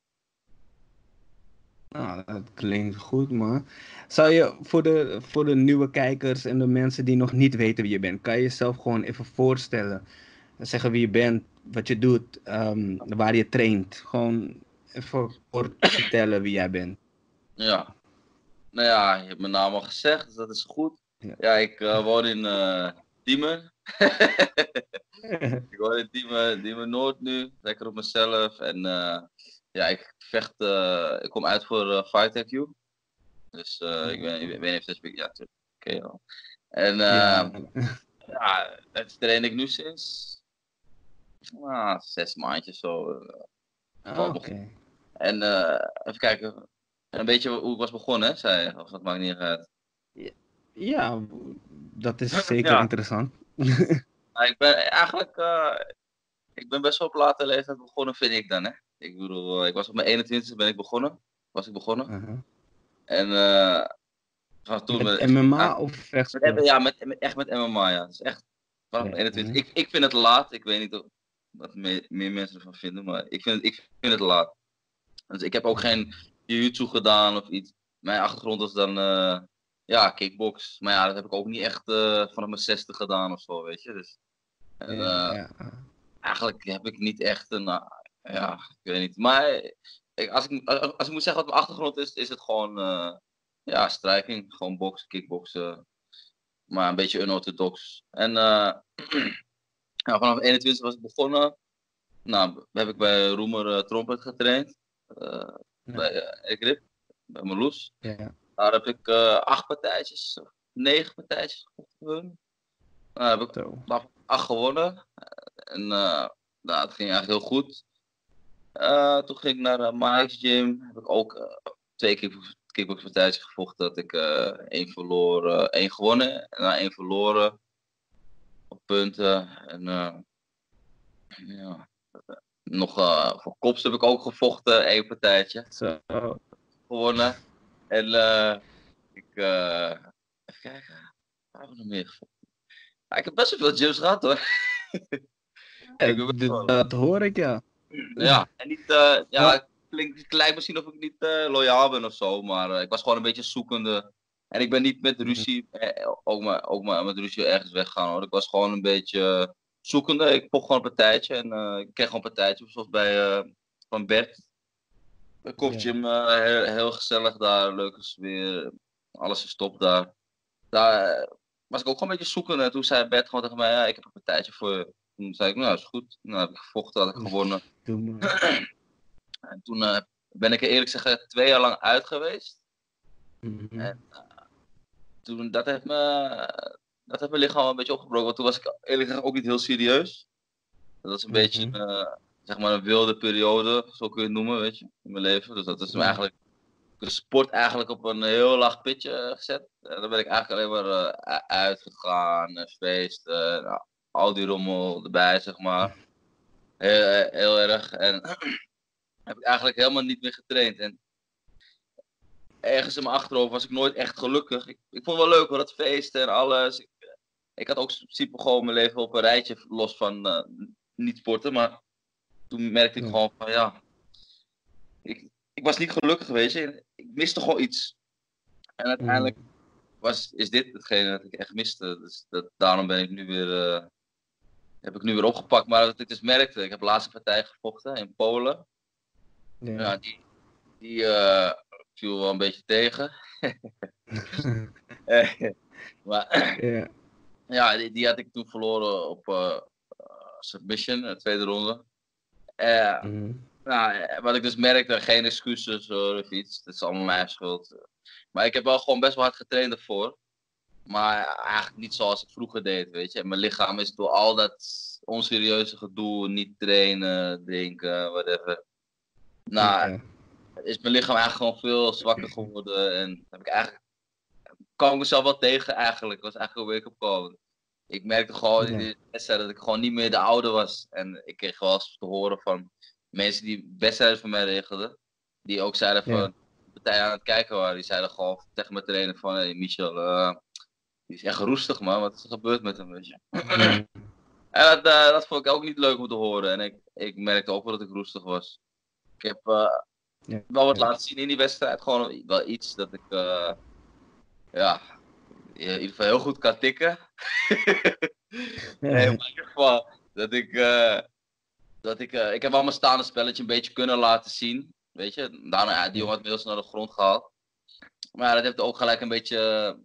Nou, dat klinkt goed, man. Zou je voor de, voor de nieuwe kijkers en de mensen die nog niet weten wie je bent, kan je jezelf gewoon even voorstellen? Zeggen wie je bent, wat je doet, um, waar je traint. Gewoon even kort vertellen wie jij bent. Ja. Nou ja, je hebt mijn naam al gezegd, dus dat is goed. Ja, ja ik uh, woon in uh, Diemen. ik woon in Diemen, Diemen Noord nu, lekker op mezelf. En uh, ja, ik vecht, uh, ik kom uit voor uh, Fight IQ. Dus uh, ik, ben, ik weet niet of dat ja, oké okay, wel. En ja. ja, dat train ik nu sinds ah, zes maandjes zo. Oh, oké. Okay. En even kijken, een beetje hoe ik was begonnen, zei je, of dat maakt niet uit. Ja, dat is zeker ja. interessant. nou, ik ben eigenlijk, ik ben best wel op late leeftijd begonnen, vind ik dan, hè. Ik bedoel, ik was op mijn 21ste ben ik begonnen. Was ik begonnen. Uh -huh. En uh, van toen met, met MMA of vechtsport? Ja, met, met, echt met MMA, ja. Dus echt vanaf ja, 21. Ik, ik vind het laat. Ik weet niet of, wat meer, meer mensen ervan vinden, maar ik vind, ik vind het laat. Dus ik heb ook geen jiu-jitsu gedaan of iets. Mijn achtergrond was dan uh, ja, kickbox. Maar ja, dat heb ik ook niet echt vanaf mijn 60 gedaan of zo, weet je. Dus, en, ja, ja. Eigenlijk heb ik niet echt een ja, ik weet niet. Maar ik, als, ik, als ik moet zeggen wat mijn achtergrond is, is het gewoon uh, ja, strijking. Gewoon boksen, kickboksen. Maar een beetje unorthodox. En uh, ja, vanaf 21 was ik begonnen. Nou, heb ik bij Roemer uh, Trompet getraind. Ja. Bij uh, bij Marloes. Ja. Daar heb ik acht partijtjes, negen partijtjes gevochten. Nou, heb ik acht gewonnen. En uh, nou, het ging eigenlijk heel goed. Uh, toen ging ik naar uh, Mike's Gym. Heb ik ook twee keer kickboxpartijtjes gevochten. Dat ik één verloren, één gewonnen en dan één verloren. Op punten. En ja, nog voor kops heb ik ook gevochten, één partijtje. Zo. Gewonnen. En ik, even kijken, waar hebben we nog meer gevochten? ik heb best wel veel gyms gehad hoor. dat hoor ik ja. Ja, en niet, uh, ja, klinkt, het lijkt misschien of ik niet uh, loyaal ben of zo, maar uh, ik was gewoon een beetje zoekende. En ik ben niet met ruzie, ook, maar, ook maar met ruzie ergens weggaan hoor. Ik was gewoon een beetje zoekende. Ik vocht gewoon een partijtje en ik kreeg gewoon een partijtje, zoals bij van Bert. De kopgym, heel, heel, gezellig daar, leuke sfeer, alles is top daar. Daar was ik ook gewoon een beetje zoekende. En toen zei Bert gewoon tegen mij, ja, ik heb een partijtje voor je. Toen zei ik, nou is goed. Nou heb ik gevochten, had ik gewonnen. en toen uh, ben ik er eerlijk gezegd twee jaar lang uit geweest. Mhm. En uh, toen, dat heeft, me, dat heeft mijn lichaam een beetje opgebroken. Want toen was ik eerlijk gezegd ook niet heel serieus. Dat was een mm beetje uh, zeg maar een wilde periode, zo kun je het noemen, weet je, in mijn leven. Dus dat is me eigenlijk de sport eigenlijk op een heel laag pitje gezet. En dan ben ik eigenlijk alleen maar uitgegaan, feesten, nou, al die rommel erbij, zeg maar. Heel, eh, heel erg. En heb ik eigenlijk helemaal niet meer getraind. En ergens in mijn achterhoofd was ik nooit echt gelukkig. Ik, ik vond het wel leuk hoor, dat feesten en alles. Ik, ik had ook super gewoon mijn leven op een rijtje, los van uh, niet sporten. Maar toen merkte ik gewoon van ja, ik, ik was niet gelukkig geweest. Ik miste gewoon iets. En uiteindelijk mm. was, is dit hetgene dat ik echt miste. Dus dat, daarom ben ik nu weer, uh, heb ik nu weer opgepakt. Maar wat ik dus merkte, ik heb de laatste partij gevochten in Polen. Ja. die die uh, viel wel een beetje tegen. maar ja, ja die, die, had ik toen verloren op uh, submission, de tweede ronde. Mm. Nou, wat ik dus merkte, geen excuses of iets. Het is allemaal mijn schuld. Maar ik heb wel gewoon best wel hard getraind ervoor. Maar eigenlijk niet zoals ik vroeger deed, weet je. En mijn lichaam is door al dat onserieuze gedoe, niet trainen, drinken, whatever. Nou, is mijn lichaam eigenlijk gewoon veel zwakker geworden. En heb ik eigenlijk, kwam ik mezelf wel tegen eigenlijk. was eigenlijk een wake-up call. Ik merkte gewoon in de wedstrijd dat ik gewoon niet meer de oude was. En ik kreeg wel eens te horen van mensen die wedstrijden voor mij regelden. Die ook zeiden van, ja. partij aan het kijken waren. Die zeiden gewoon tegen mijn trainer van, hey Michel, uh, die is echt roestig man, wat is er gebeurd met hem, weet je. en dat, uh, dat vond ik ook niet leuk om te horen. En ik, ik merkte ook wel dat ik roestig was. Ik heb uh, ja. wel wat laten zien in die wedstrijd. Gewoon wel iets dat ik, ja, in ieder geval heel goed kan tikken. nee, maar in ieder geval dat ik dat ik, ik heb wel mijn staande spelletje een beetje kunnen laten zien. Weet je, daarna, ja, die jongen had inmiddels naar de grond gehaald. Maar dat heeft ook gelijk een beetje.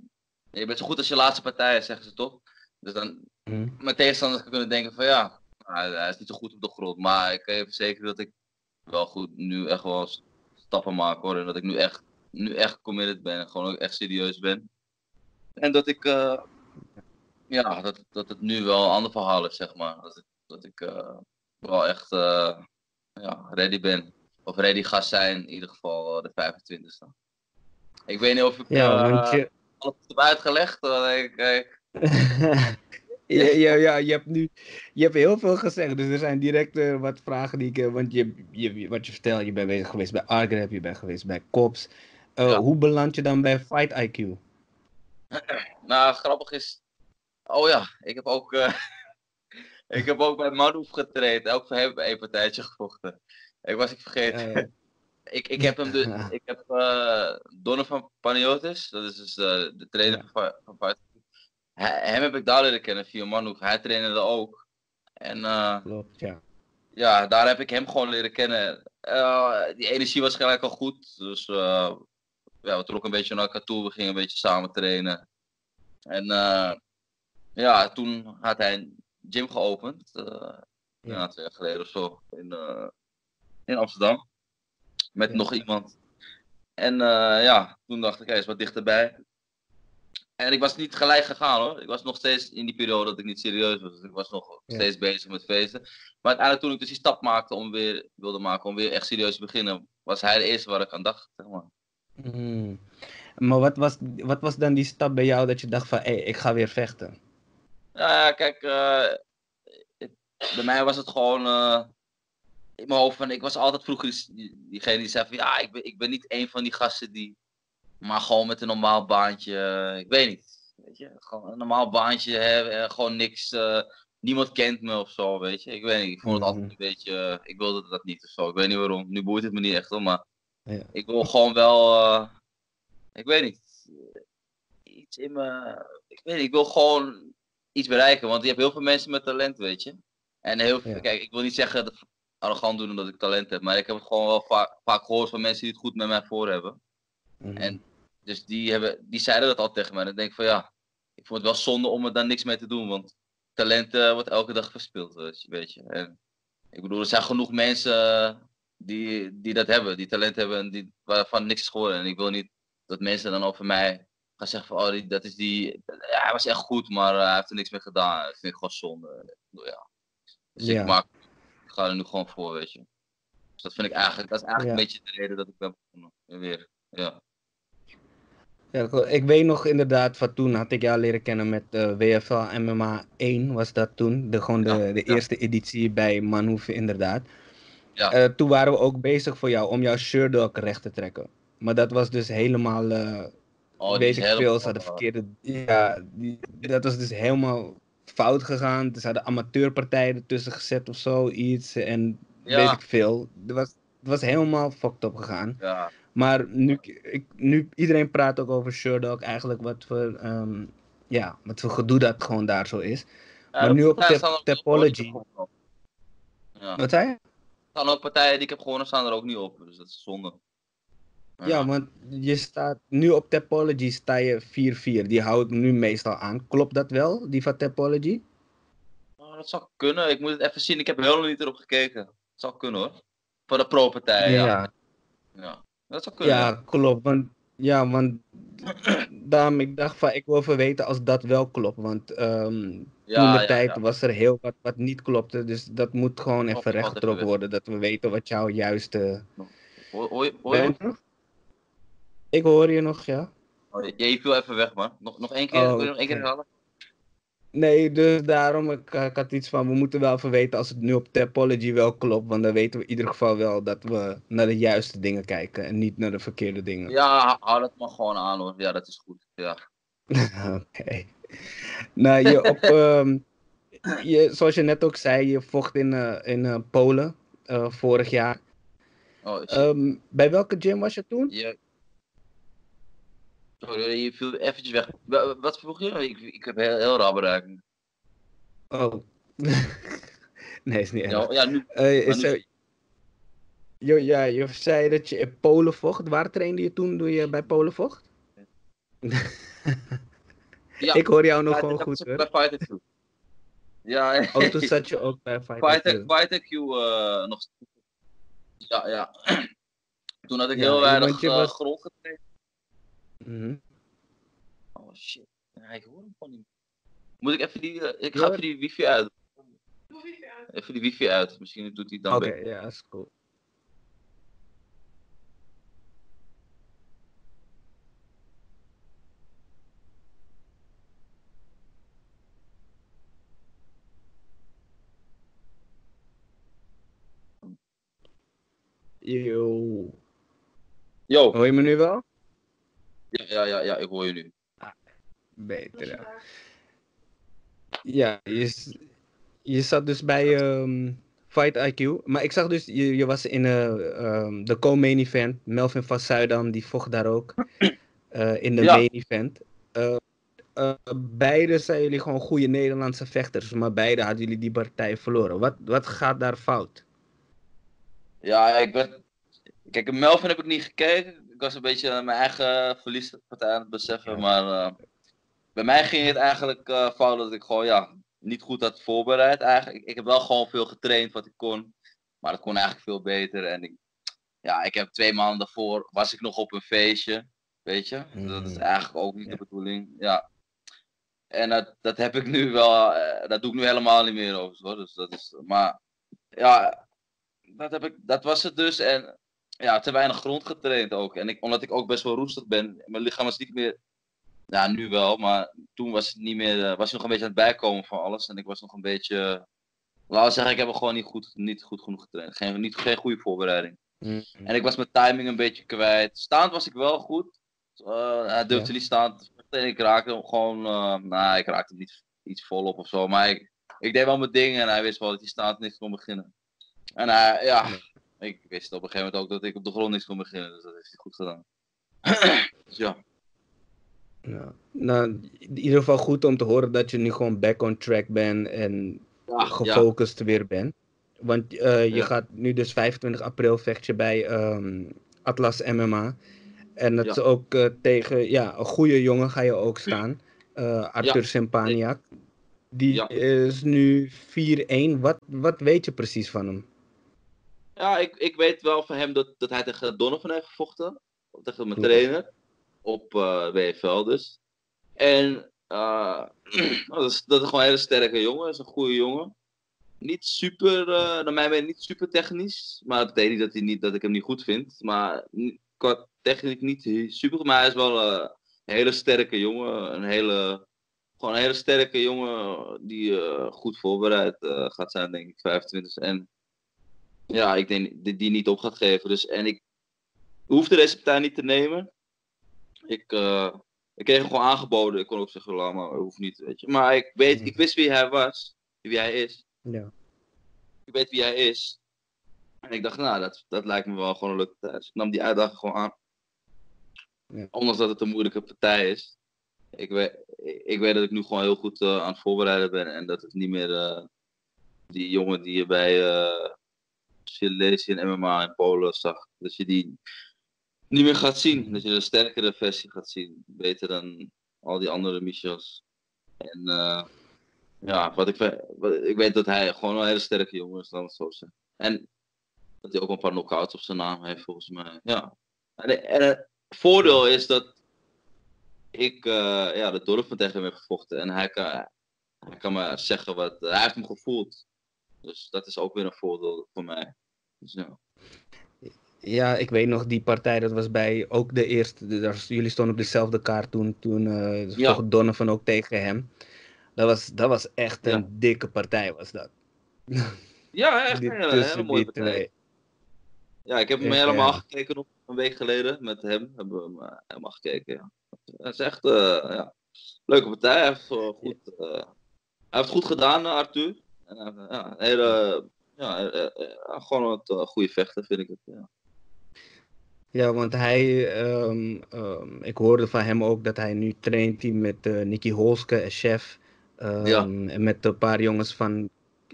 Je bent zo goed als je laatste partij, zeggen ze toch? Dus dan, mm. mijn tegenstanders kunnen denken van ja, nou, hij is niet zo goed op de grond. Maar ik kan je verzekeren dat ik wel goed nu echt wel stappen maak hoor. En dat ik nu echt, nu echt committed ben en gewoon ook echt serieus ben. En dat ik, uh, ja, dat, dat het nu wel een ander verhaal is, zeg maar. Dat ik, dat ik uh, wel echt uh, ja, ready ben. Of ready ga zijn, in ieder geval de 25e. Ik weet niet of ik ja, je... alles heb uitgelegd. Ik, ik... ja, ja, ja, je hebt nu je hebt heel veel gezegd. Dus er zijn direct wat vragen die ik. Want je, je, wat je vertelt, je bent bezig geweest bij Argrab, je bent geweest bij Cops. Ja. Hoe beland je dan bij Fight IQ? nou, grappig is. Oh ja, ik heb ook. Ik heb ook bij Madouf getraind. Ook voor hem een partijtje gevochten. Ik was ik vergeten. Ik, ik heb hem dus, ik heb uh, Donovan Paniotis, dat is dus uh, de trainer ja. van, van Fight. Hem heb ik daar leren kennen via Manouf. Hij trainde ook. En uh, Klopt, ja. Ja, daar heb ik hem gewoon leren kennen. die energie was gelijk al goed. Dus ja, we trokken een beetje naar elkaar toe. We gingen een beetje samen trainen. En ja, toen had hij gym geopend. Uh, ja. twee jaar geleden of zo. In, uh, in Amsterdam. Met nog iemand. En uh, ja, toen dacht ik, hij is wat dichterbij. En ik was niet gelijk gegaan hoor. Ik was nog steeds in die periode dat ik niet serieus was. Dus ik was nog Ja. steeds bezig met feesten. Maar uiteindelijk toen ik dus die stap maakte om weer, wilde maken om weer echt serieus te beginnen, was hij de eerste waar ik aan dacht. Zeg maar. Hmm. Maar wat was, wat was dan die stap bij jou dat je dacht van, hé, ik ga weer vechten? Ja, ja, kijk, eh, het- bij mij was het gewoon eh, in mijn hoofd van, ik was altijd vroeger die- die- diegene die zei van, ja, ik ben, ik ben niet een van die gasten die, maar gewoon met een normaal baantje, eh, ik weet niet, weet je, gewoon een normaal baantje hebben, en gewoon niks, eh, niemand kent me of zo, weet je, ik weet niet, ik vond het altijd Mhm. een beetje, eh, ik wilde dat niet of zo, ik weet niet waarom, nu boeit het me niet echt hoor, maar Ja. ik wil gewoon wel, eh, ik weet niet, iets in me, ik weet niet, ik wil gewoon iets bereiken. Want je hebt heel veel mensen met talent, weet je. En heel veel, Ja. kijk, ik wil niet zeggen dat arrogant doen omdat ik talent heb, maar ik heb het gewoon wel vaak, vaak gehoord van mensen die het goed met mij voor hebben. Mhm. En dus die, hebben, die zeiden dat al tegen mij. En ik denk van ja, ik vond het wel zonde om er dan niks mee te doen, want talent eh, wordt elke dag verspild, weet je. En, ik bedoel, er zijn genoeg mensen eh, die, die dat hebben, die talent hebben en die, waarvan niks is geworden. En ik wil niet dat mensen dan over mij gaan zeggen van, oh, die, dat is die, ja, hij was echt goed, maar eh, hij heeft er niks mee gedaan. Dat vind ik gewoon zonde. Ja. Dus Ja. ik, maak, ga er nu gewoon voor, weet je. Dus dat vind ik eigenlijk, dat is eigenlijk Ja. een beetje de reden dat ik ben begonnen. Weer, ja. Ja, ik weet nog inderdaad van toen had ik jou leren kennen met eh, WFL MMA 1 was dat toen. De, gewoon de, Ja, de eerste editie bij Manhoeven inderdaad. Ja. Eh, toen waren we ook bezig voor jou om jouw Sherdog recht te trekken. Maar dat was dus helemaal, eh Oh, die weet is ik helemaal, veel, ze hadden verkeerde... Ja, die, dat was dus helemaal fout gegaan. Ze hadden amateurpartijen ertussen gezet of zoiets. En Ja. weet ik veel. Het was, het was helemaal fucked up gegaan. Ja, Maar nu, ik, nu iedereen praat ook over Sherdog, eigenlijk wat voor, ehm, ja, wat voor gedoe dat gewoon daar zo is. Maar nu op er niet op. Ja. Wat zei je? Er staan ook partijen die ik heb gewonnen, staan er ook niet op. Dus dat is zonde. Ja, want je staat, nu op Tapology sta je 4-4. Die hou ik nu meestal aan. Klopt dat wel, die van Tapology? Oh, dat zou kunnen. Ik moet het even zien. Ik heb helemaal niet erop gekeken. Dat zou kunnen hoor. Voor de pro-partij, ja. ja. ja. Dat zou kunnen. Ja, klopt. Want, ja, want daarom ik dacht van, ik wil even weten als dat wel klopt. Want ehm, toen de ja, tijd ja. was er heel wat wat niet klopte. Dus dat moet gewoon even rechtgetrokken worden. Dat we weten wat jouw juiste... Hoor, hoor, je- hoor je Ben me? je nog? Ik hoor je nog, ja. Oh, je- viel even weg, man. Nog, nog één keer? Oh, nog één keer herhalen? Nee, dus daarom, ik, ik had iets van, we moeten wel even weten als het nu op Tapology wel klopt. Want dan weten we in ieder geval wel dat we naar de juiste dingen kijken en niet naar de verkeerde dingen. Ja, hou dat maar gewoon aan hoor. Ja, dat is goed. Ja. Oké. Nou, je op, ehm, je, zoals je net ook zei, je vocht in, eh, in eh, Polen eh, vorig jaar. Oh. Ehm, bij welke gym was je toen? Je... Sorry, je viel eventjes weg. Wa- Wat vroeg je? Ik, ik heb heel, heel raar bereikt. Oh. nee, is niet erg. Ja, ja, nu. Eh, is nu- Jo, ja, je zei dat je in Polen vocht. Waar trainde je toen toen je bij Polen vocht? Ja, Ik hoor jou nog ja, gewoon goed hoor. Bij Fighter Q. Ja, Oh, toen zat je ook bij Fighter Fighter, Q. Fighter Q eh, nog. Ja, ja. Toen had ik heel weinig was- grond getraind. Mhm. Oh shit. Ja, ik hoor hem gewoon niet. Moet ik even die. eh, ik Ja. ga even die wifi uit. Even die wifi uit. Misschien doet hij dan Oké, beter. ja, is cool. Yo. Yo. Hoor je me nu wel? Ja, ja, ja, ja, ik hoor je nu. Beter, ja. Ja, je, je zat dus bij ehm, Fight IQ. Maar ik zag dus, je, je was in eh, ehm, de co-main event. Melvin van Zuidam, die vocht daar ook. eh, in de Ja. main event. Eh, eh, beide zijn jullie gewoon goede Nederlandse vechters. Maar beide hadden jullie die partij verloren. Wat, wat gaat daar fout? Ja, ik ben. Kijk, Melvin heb ik niet gekeken. Ik was een beetje mijn eigen verliespartij aan het beseffen. Maar eh, bij mij ging het eigenlijk eh, fout dat ik gewoon ja, niet goed had voorbereid. Eigenlijk. Ik heb wel gewoon veel getraind wat ik kon. Maar dat kon eigenlijk veel beter. En ik, ja, ik heb twee maanden daarvoor was ik nog op een feestje. Weet je? Dat is Mm. eigenlijk ook niet Ja. de bedoeling. Ja. En dat, dat heb ik nu wel, eh, dat doe ik nu helemaal niet meer over. Hoor. Dus dat is, maar ja, dat, heb ik, dat was het dus. En ja, te weinig grond getraind ook. En ik, omdat ik ook best wel roestig ben, mijn lichaam is niet meer, ja nu wel, maar toen was het niet meer, eh, was ik nog een beetje aan het bijkomen van alles. En ik was nog een beetje, laten we zeggen, ik heb gewoon niet goed, niet goed genoeg getraind. Geen, niet, geen goede voorbereiding. Mm. En ik was mijn timing een beetje kwijt. Staand was ik wel goed. Eh, hij durfde Ja. niet staan. te vechten. Ik raakte hem gewoon. eh nou, ik raakte hem niet iets volop of zo. Maar ik, ik deed wel mijn ding en hij wist wel dat hij staand niks kon beginnen. En hij, ja, ik wist op een gegeven moment ook dat ik op de grond niks kon beginnen. Dus dat heeft hij goed gedaan. dus ja. Ja. Nou, in ieder geval goed om te horen dat je nu gewoon back on track bent en Ja, ja. gefocust weer bent. Want eh, je Ja. gaat nu dus 25 april vecht je bij ehm, Atlas MMA. En dat Ja. is ook eh, tegen ja, een goede jongen ga je ook staan. Eh, Arthur Sempaniak. Die Ja. is nu 4-1. Wat, wat weet je precies van hem? Ja, ik, ik weet wel van hem dat, dat hij tegen Donovan heeft gevochten. Tegen mijn trainer. Op eh WFL dus. En eh, dat, is, dat is gewoon een hele sterke jongen. Dat is een goede jongen. Niet super, eh naar mijn mening niet super technisch. Maar dat betekent niet dat, hij niet dat ik hem niet goed vind. Maar qua techniek niet super. Maar hij is wel een hele sterke jongen. Een hele, gewoon een hele sterke jongen die goed voorbereid gaat zijn, denk ik. 25. En ja, ik denk die, die niet op gaat geven. Dus, en ik hoefde deze partij niet te nemen. Ik, eh, ik kreeg hem gewoon aangeboden. Ik kon ook zeggen, laat maar, hoeft niet, weet je. Maar ik, weet, ik wist wie hij was, wie hij is. Ja. Ik weet wie hij is. En ik dacht, nou, dat, dat lijkt me wel gewoon een leuke partij. Dus ik nam die uitdaging gewoon aan. Ja. Ondanks dat het een moeilijke partij is. Ik weet, ik, weet dat ik nu gewoon heel goed eh, aan het voorbereiden ben. En dat het niet meer eh, die jongen die je bij Silesië en MMA in Polen zag. Dat je die niet meer gaat zien. Dat je een sterkere versie gaat zien. Beter dan al die andere Michels. En eh, ja, wat ik, ik weet dat hij gewoon een hele sterke jongen is, dan het zo. En dat hij ook een paar knockouts op zijn naam heeft, volgens mij. Ja. En, het voordeel is dat ik eh, ja, de Dorfman tegen hem heb gevochten. En hij kan, hij kan me zeggen wat. hij heeft hem gevoeld. Dus dat is ook weer een voordeel voor mij. Dus ja. Ja, ik weet nog, die partij, dat was bij ook de eerste. daar- jullie stonden op dezelfde kaart toen. Toen eh Ja. Donovan ook tegen hem. Dat was, dat was echt een Ja. dikke partij, was dat. Ja, echt een hele, mooie partij. twee. Ja, ik heb hem Echt, helemaal ja. gekeken nog een week geleden. Met hem hebben we hem eh, helemaal gekeken, ja. Het is echt, eh, ja, leuke partij. Hij heeft, goed, hij heeft goed gedaan, Arthur. Heeft, ja, hele, ja, eh, eh, gewoon een eh, goede vechter, vind ik het. Ja. Ja, want hij, ehm, ehm, ik hoorde van hem ook dat hij nu traint met eh Nicky Holske en chef. ehm, Ja. En met een paar jongens van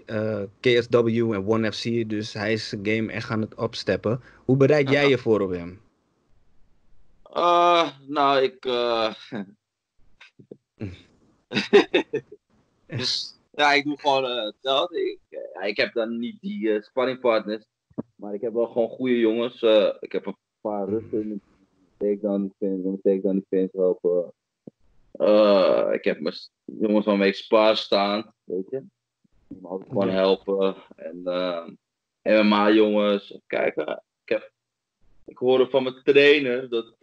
eh, KSW en One FC. Dus hij is game echt aan het opsteppen. Hoe bereid jij Ja. je voor op hem? Eh, nou, ik. eh, ja, ik doe gewoon eh, hetzelfde. Ik, eh, ik heb dan niet die eh spanningpartners. Maar ik heb wel gewoon goede jongens. ik heb een paar rusten takedown defense, in de takedown defense helpen. Eh, ik heb mijn jongens waarmee ik spaar staan, weet je. Die me altijd gewoon helpen. En eh, MMA jongens. Even Kijken, ik heb ik hoorde van mijn trainer dat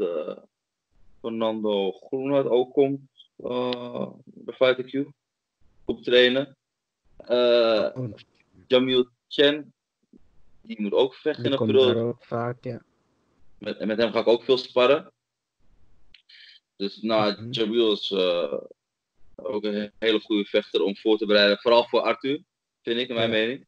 Fernando Groenhart ook komt bij Fighter Q. Op trainen. Eh, Oh, Jamil Chen, die moet ook vechten in die komt april. vaak, ja. Met, en met hem ga ik ook veel sparren. Dus nou, Mhm. Jamil is eh, ook een hele goede vechter om voor te bereiden. Vooral voor Arthur, vind ik, in mijn Ja. mening.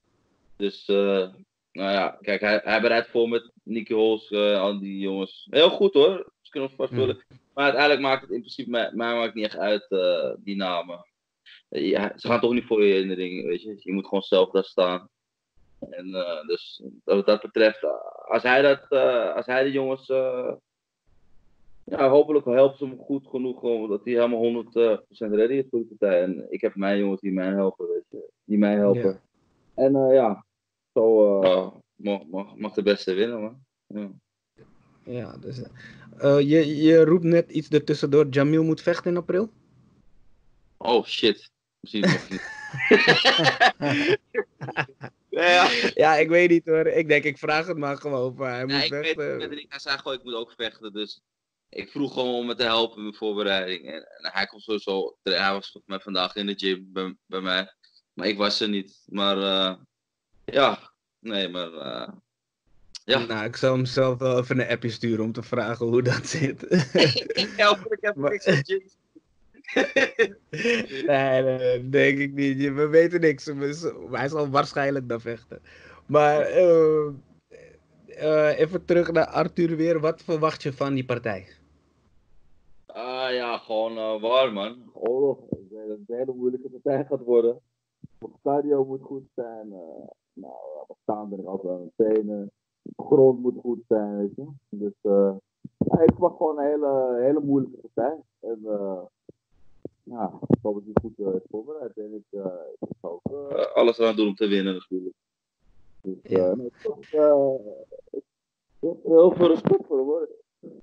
Dus, eh, nou ja, kijk, hij, hij bereidt voor met Nicky Hols, eh, al die jongens. Heel goed hoor, ze kunnen ons vast Mhm. Maar uiteindelijk maakt het in principe, mij, mij maakt niet echt uit, die namen. Eh, Ja, ze gaan toch niet voor je in de ring, weet je. Je moet gewoon zelf daar staan. En eh, dus wat dat betreft, eh, als hij, dat, als hij de jongens, ja, hopelijk helpt ze hem goed genoeg, gewoon, dat hij helemaal 100% ready is voor de partij. En ik heb mijn jongens die mij helpen, weet je, die mij helpen. Ja. En ja, zo mag, mag, mag de beste winnen, man. Ja. Ja, dus, je, je roept net iets ertussendoor. Jamil moet vechten in april? Oh shit. Misschien nog niet. ja. ja, ik weet niet hoor. Ik denk, ik vraag het maar gewoon. Maar hij moet ik vechten. Weet, ik, hij zei gewoon, ik moet ook vechten. Dus ik vroeg gewoon om me te helpen in mijn voorbereiding. En, en hij komt sowieso. Hij was met vandaag in de gym bij, bij mij. Maar ik was er niet. Maar uh, ja, nee, maar. Uh, ja. Nou, ik zou hem zelf wel even een appje sturen om te vragen hoe dat zit. ik help, ik heb niks met gym. nee, denk ik niet. We weten niks. Hij zal waarschijnlijk dan vechten. Maar uh, uh, even terug naar Arthur weer. Wat verwacht je van die partij? Ah ja, gewoon uh, waar man. Het een hele moeilijke partij gaat worden. Het cardio moet goed zijn. nou, op staan ben ik wel aan het. De grond moet goed zijn, weet je. Dus ja, ik verwacht gewoon een hele, hele moeilijke partij. En ja, ik hoop dat hij goed uh, is voorbereid. En ik, uh, ik uh, alles eraan doen om te winnen natuurlijk. Dus ja. nee, ik, heb heel veel respect voor hem hoor.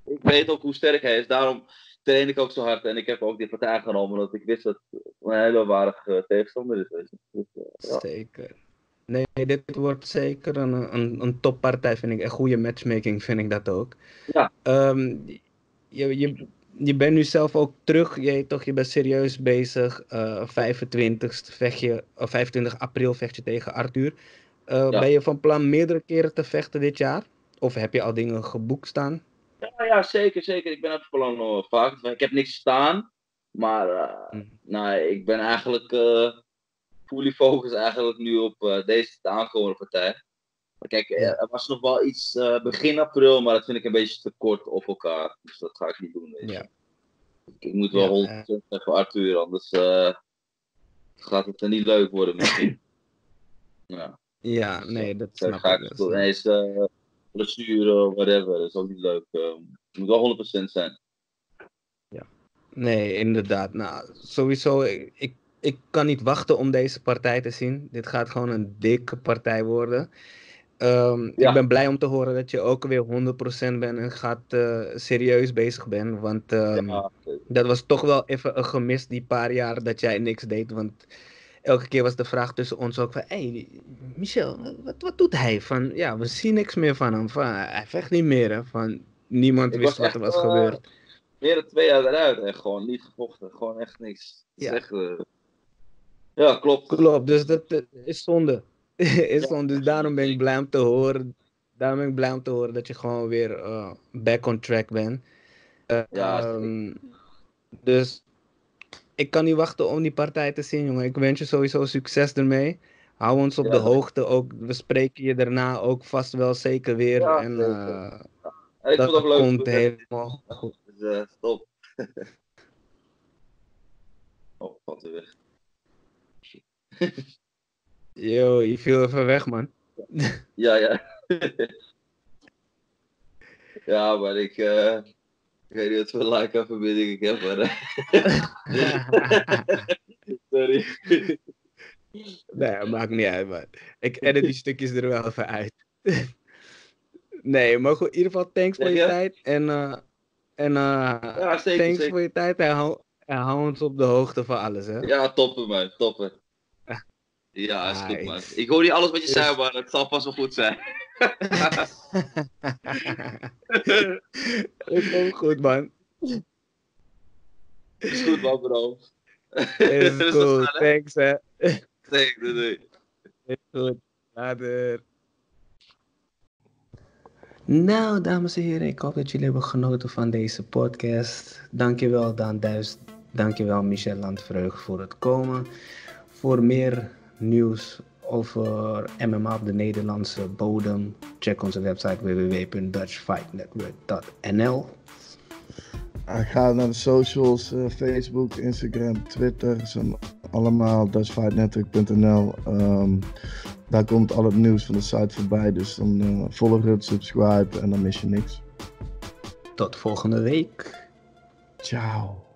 Ik weet ook hoe sterk hij is, daarom train ik ook zo hard. En ik heb ook die partij genomen, omdat ik wist dat het een hele waardige tegenstander is. Weet je. Dus, ja. Zeker. Nee, dit wordt zeker een, een, een toppartij, vind ik. Een goede matchmaking vind ik dat ook. Ja. Um, je, je, je bent nu zelf ook terug, je, toch, je bent serieus bezig. Uh, 25, vecht je, uh, 25 april vecht je tegen Arthur. Uh, ja. Ben je van plan meerdere keren te vechten dit jaar? Of heb je al dingen geboekt staan? Ja, ja zeker, zeker. Ik ben van plan nog vaak. Ik heb niks staan. Maar nou, ik ben eigenlijk fully focused eigenlijk nu op deze aankomende partij. Maar kijk, er was nog wel iets uh, begin april, maar dat vind ik een beetje te kort op elkaar. Dus dat ga ik niet doen. Ja. Ik moet wel ja, 100% uh... voor Arthur, anders uh, gaat het er niet leuk worden misschien. ja. ja, nee, dat snap ga ik. Dus, ineens uh, blessure, whatever, dat is ook niet leuk. het moet wel 100% zijn. Ja, nee, inderdaad. Nou, sowieso, ik, ik kan niet wachten om deze partij te zien. Dit gaat gewoon een dikke partij worden. Um, ja. Ik ben blij om te horen dat je ook weer 100% bent en gaat uh, serieus bezig bent. Want um, ja. dat was toch wel even een gemis die paar jaar dat jij niks deed. Want elke keer was de vraag tussen ons ook van... Hé, hey, Michel, wat, wat doet hij? Van, ja, we zien niks meer van hem. Van, hij vecht niet meer. Hè? Van, niemand ik wist wat er was uh, gebeurd. Meer dan twee jaar eruit en gewoon niet gevochten. Gewoon echt niks. Ja, echt, uh... ja klopt. Klopt, dus dat is zonde. is dus daarom ben ik blij om te horen. Daarom ben ik blij om te horen dat je gewoon weer uh, back on track bent. Uh, ja, um, dus ik kan niet wachten om die partij te zien, jongen. Ik wens je sowieso succes ermee. Hou ons op ja, de hoogte. Ook, we spreken je daarna ook vast wel zeker weer. Ja, en, uh, ik dat vond het leuk. komt helemaal goed. Dus, uh, stop. oh, valt er weg. Yo, je viel even weg, man. Ja, ja. ja, maar ik, uh, ik weet niet wat voor like-verbinding ik heb, maar... Sorry. Nee, maakt niet uit, man. Ik edit die stukjes er wel even uit. nee, maar goed, in ieder geval thanks voor je tijd. En, uh, en uh, ja, zeker, thanks zeker. voor je tijd. En hou, en hou ons op de hoogte van alles, hè. Ja, toppen, man. Toppen. Ja, is goed, man. Ik hoor niet alles wat je yes. zei, maar het zal pas wel goed zijn. is ook goed, man. Is goed, man, bro. Is goed, thanks, hè. Thanks, doei, doei. Is goed, later. Nou, dames en heren, ik hoop dat jullie hebben genoten van deze podcast. Dankjewel, Dan Duis. Dankjewel, Michel Landvreugd, voor het komen. Voor meer nieuws over MMA op de Nederlandse bodem, check onze website www.dutchfightnetwork.nl. Ga naar de socials, uh, Facebook, Instagram, Twitter, zijn allemaal dutchfightnetwork.nl. Um, ehm, daar komt al het nieuws van de site voorbij, dus dan uh, volg het, subscribe en dan mis je niks. Tot volgende week. Ciao.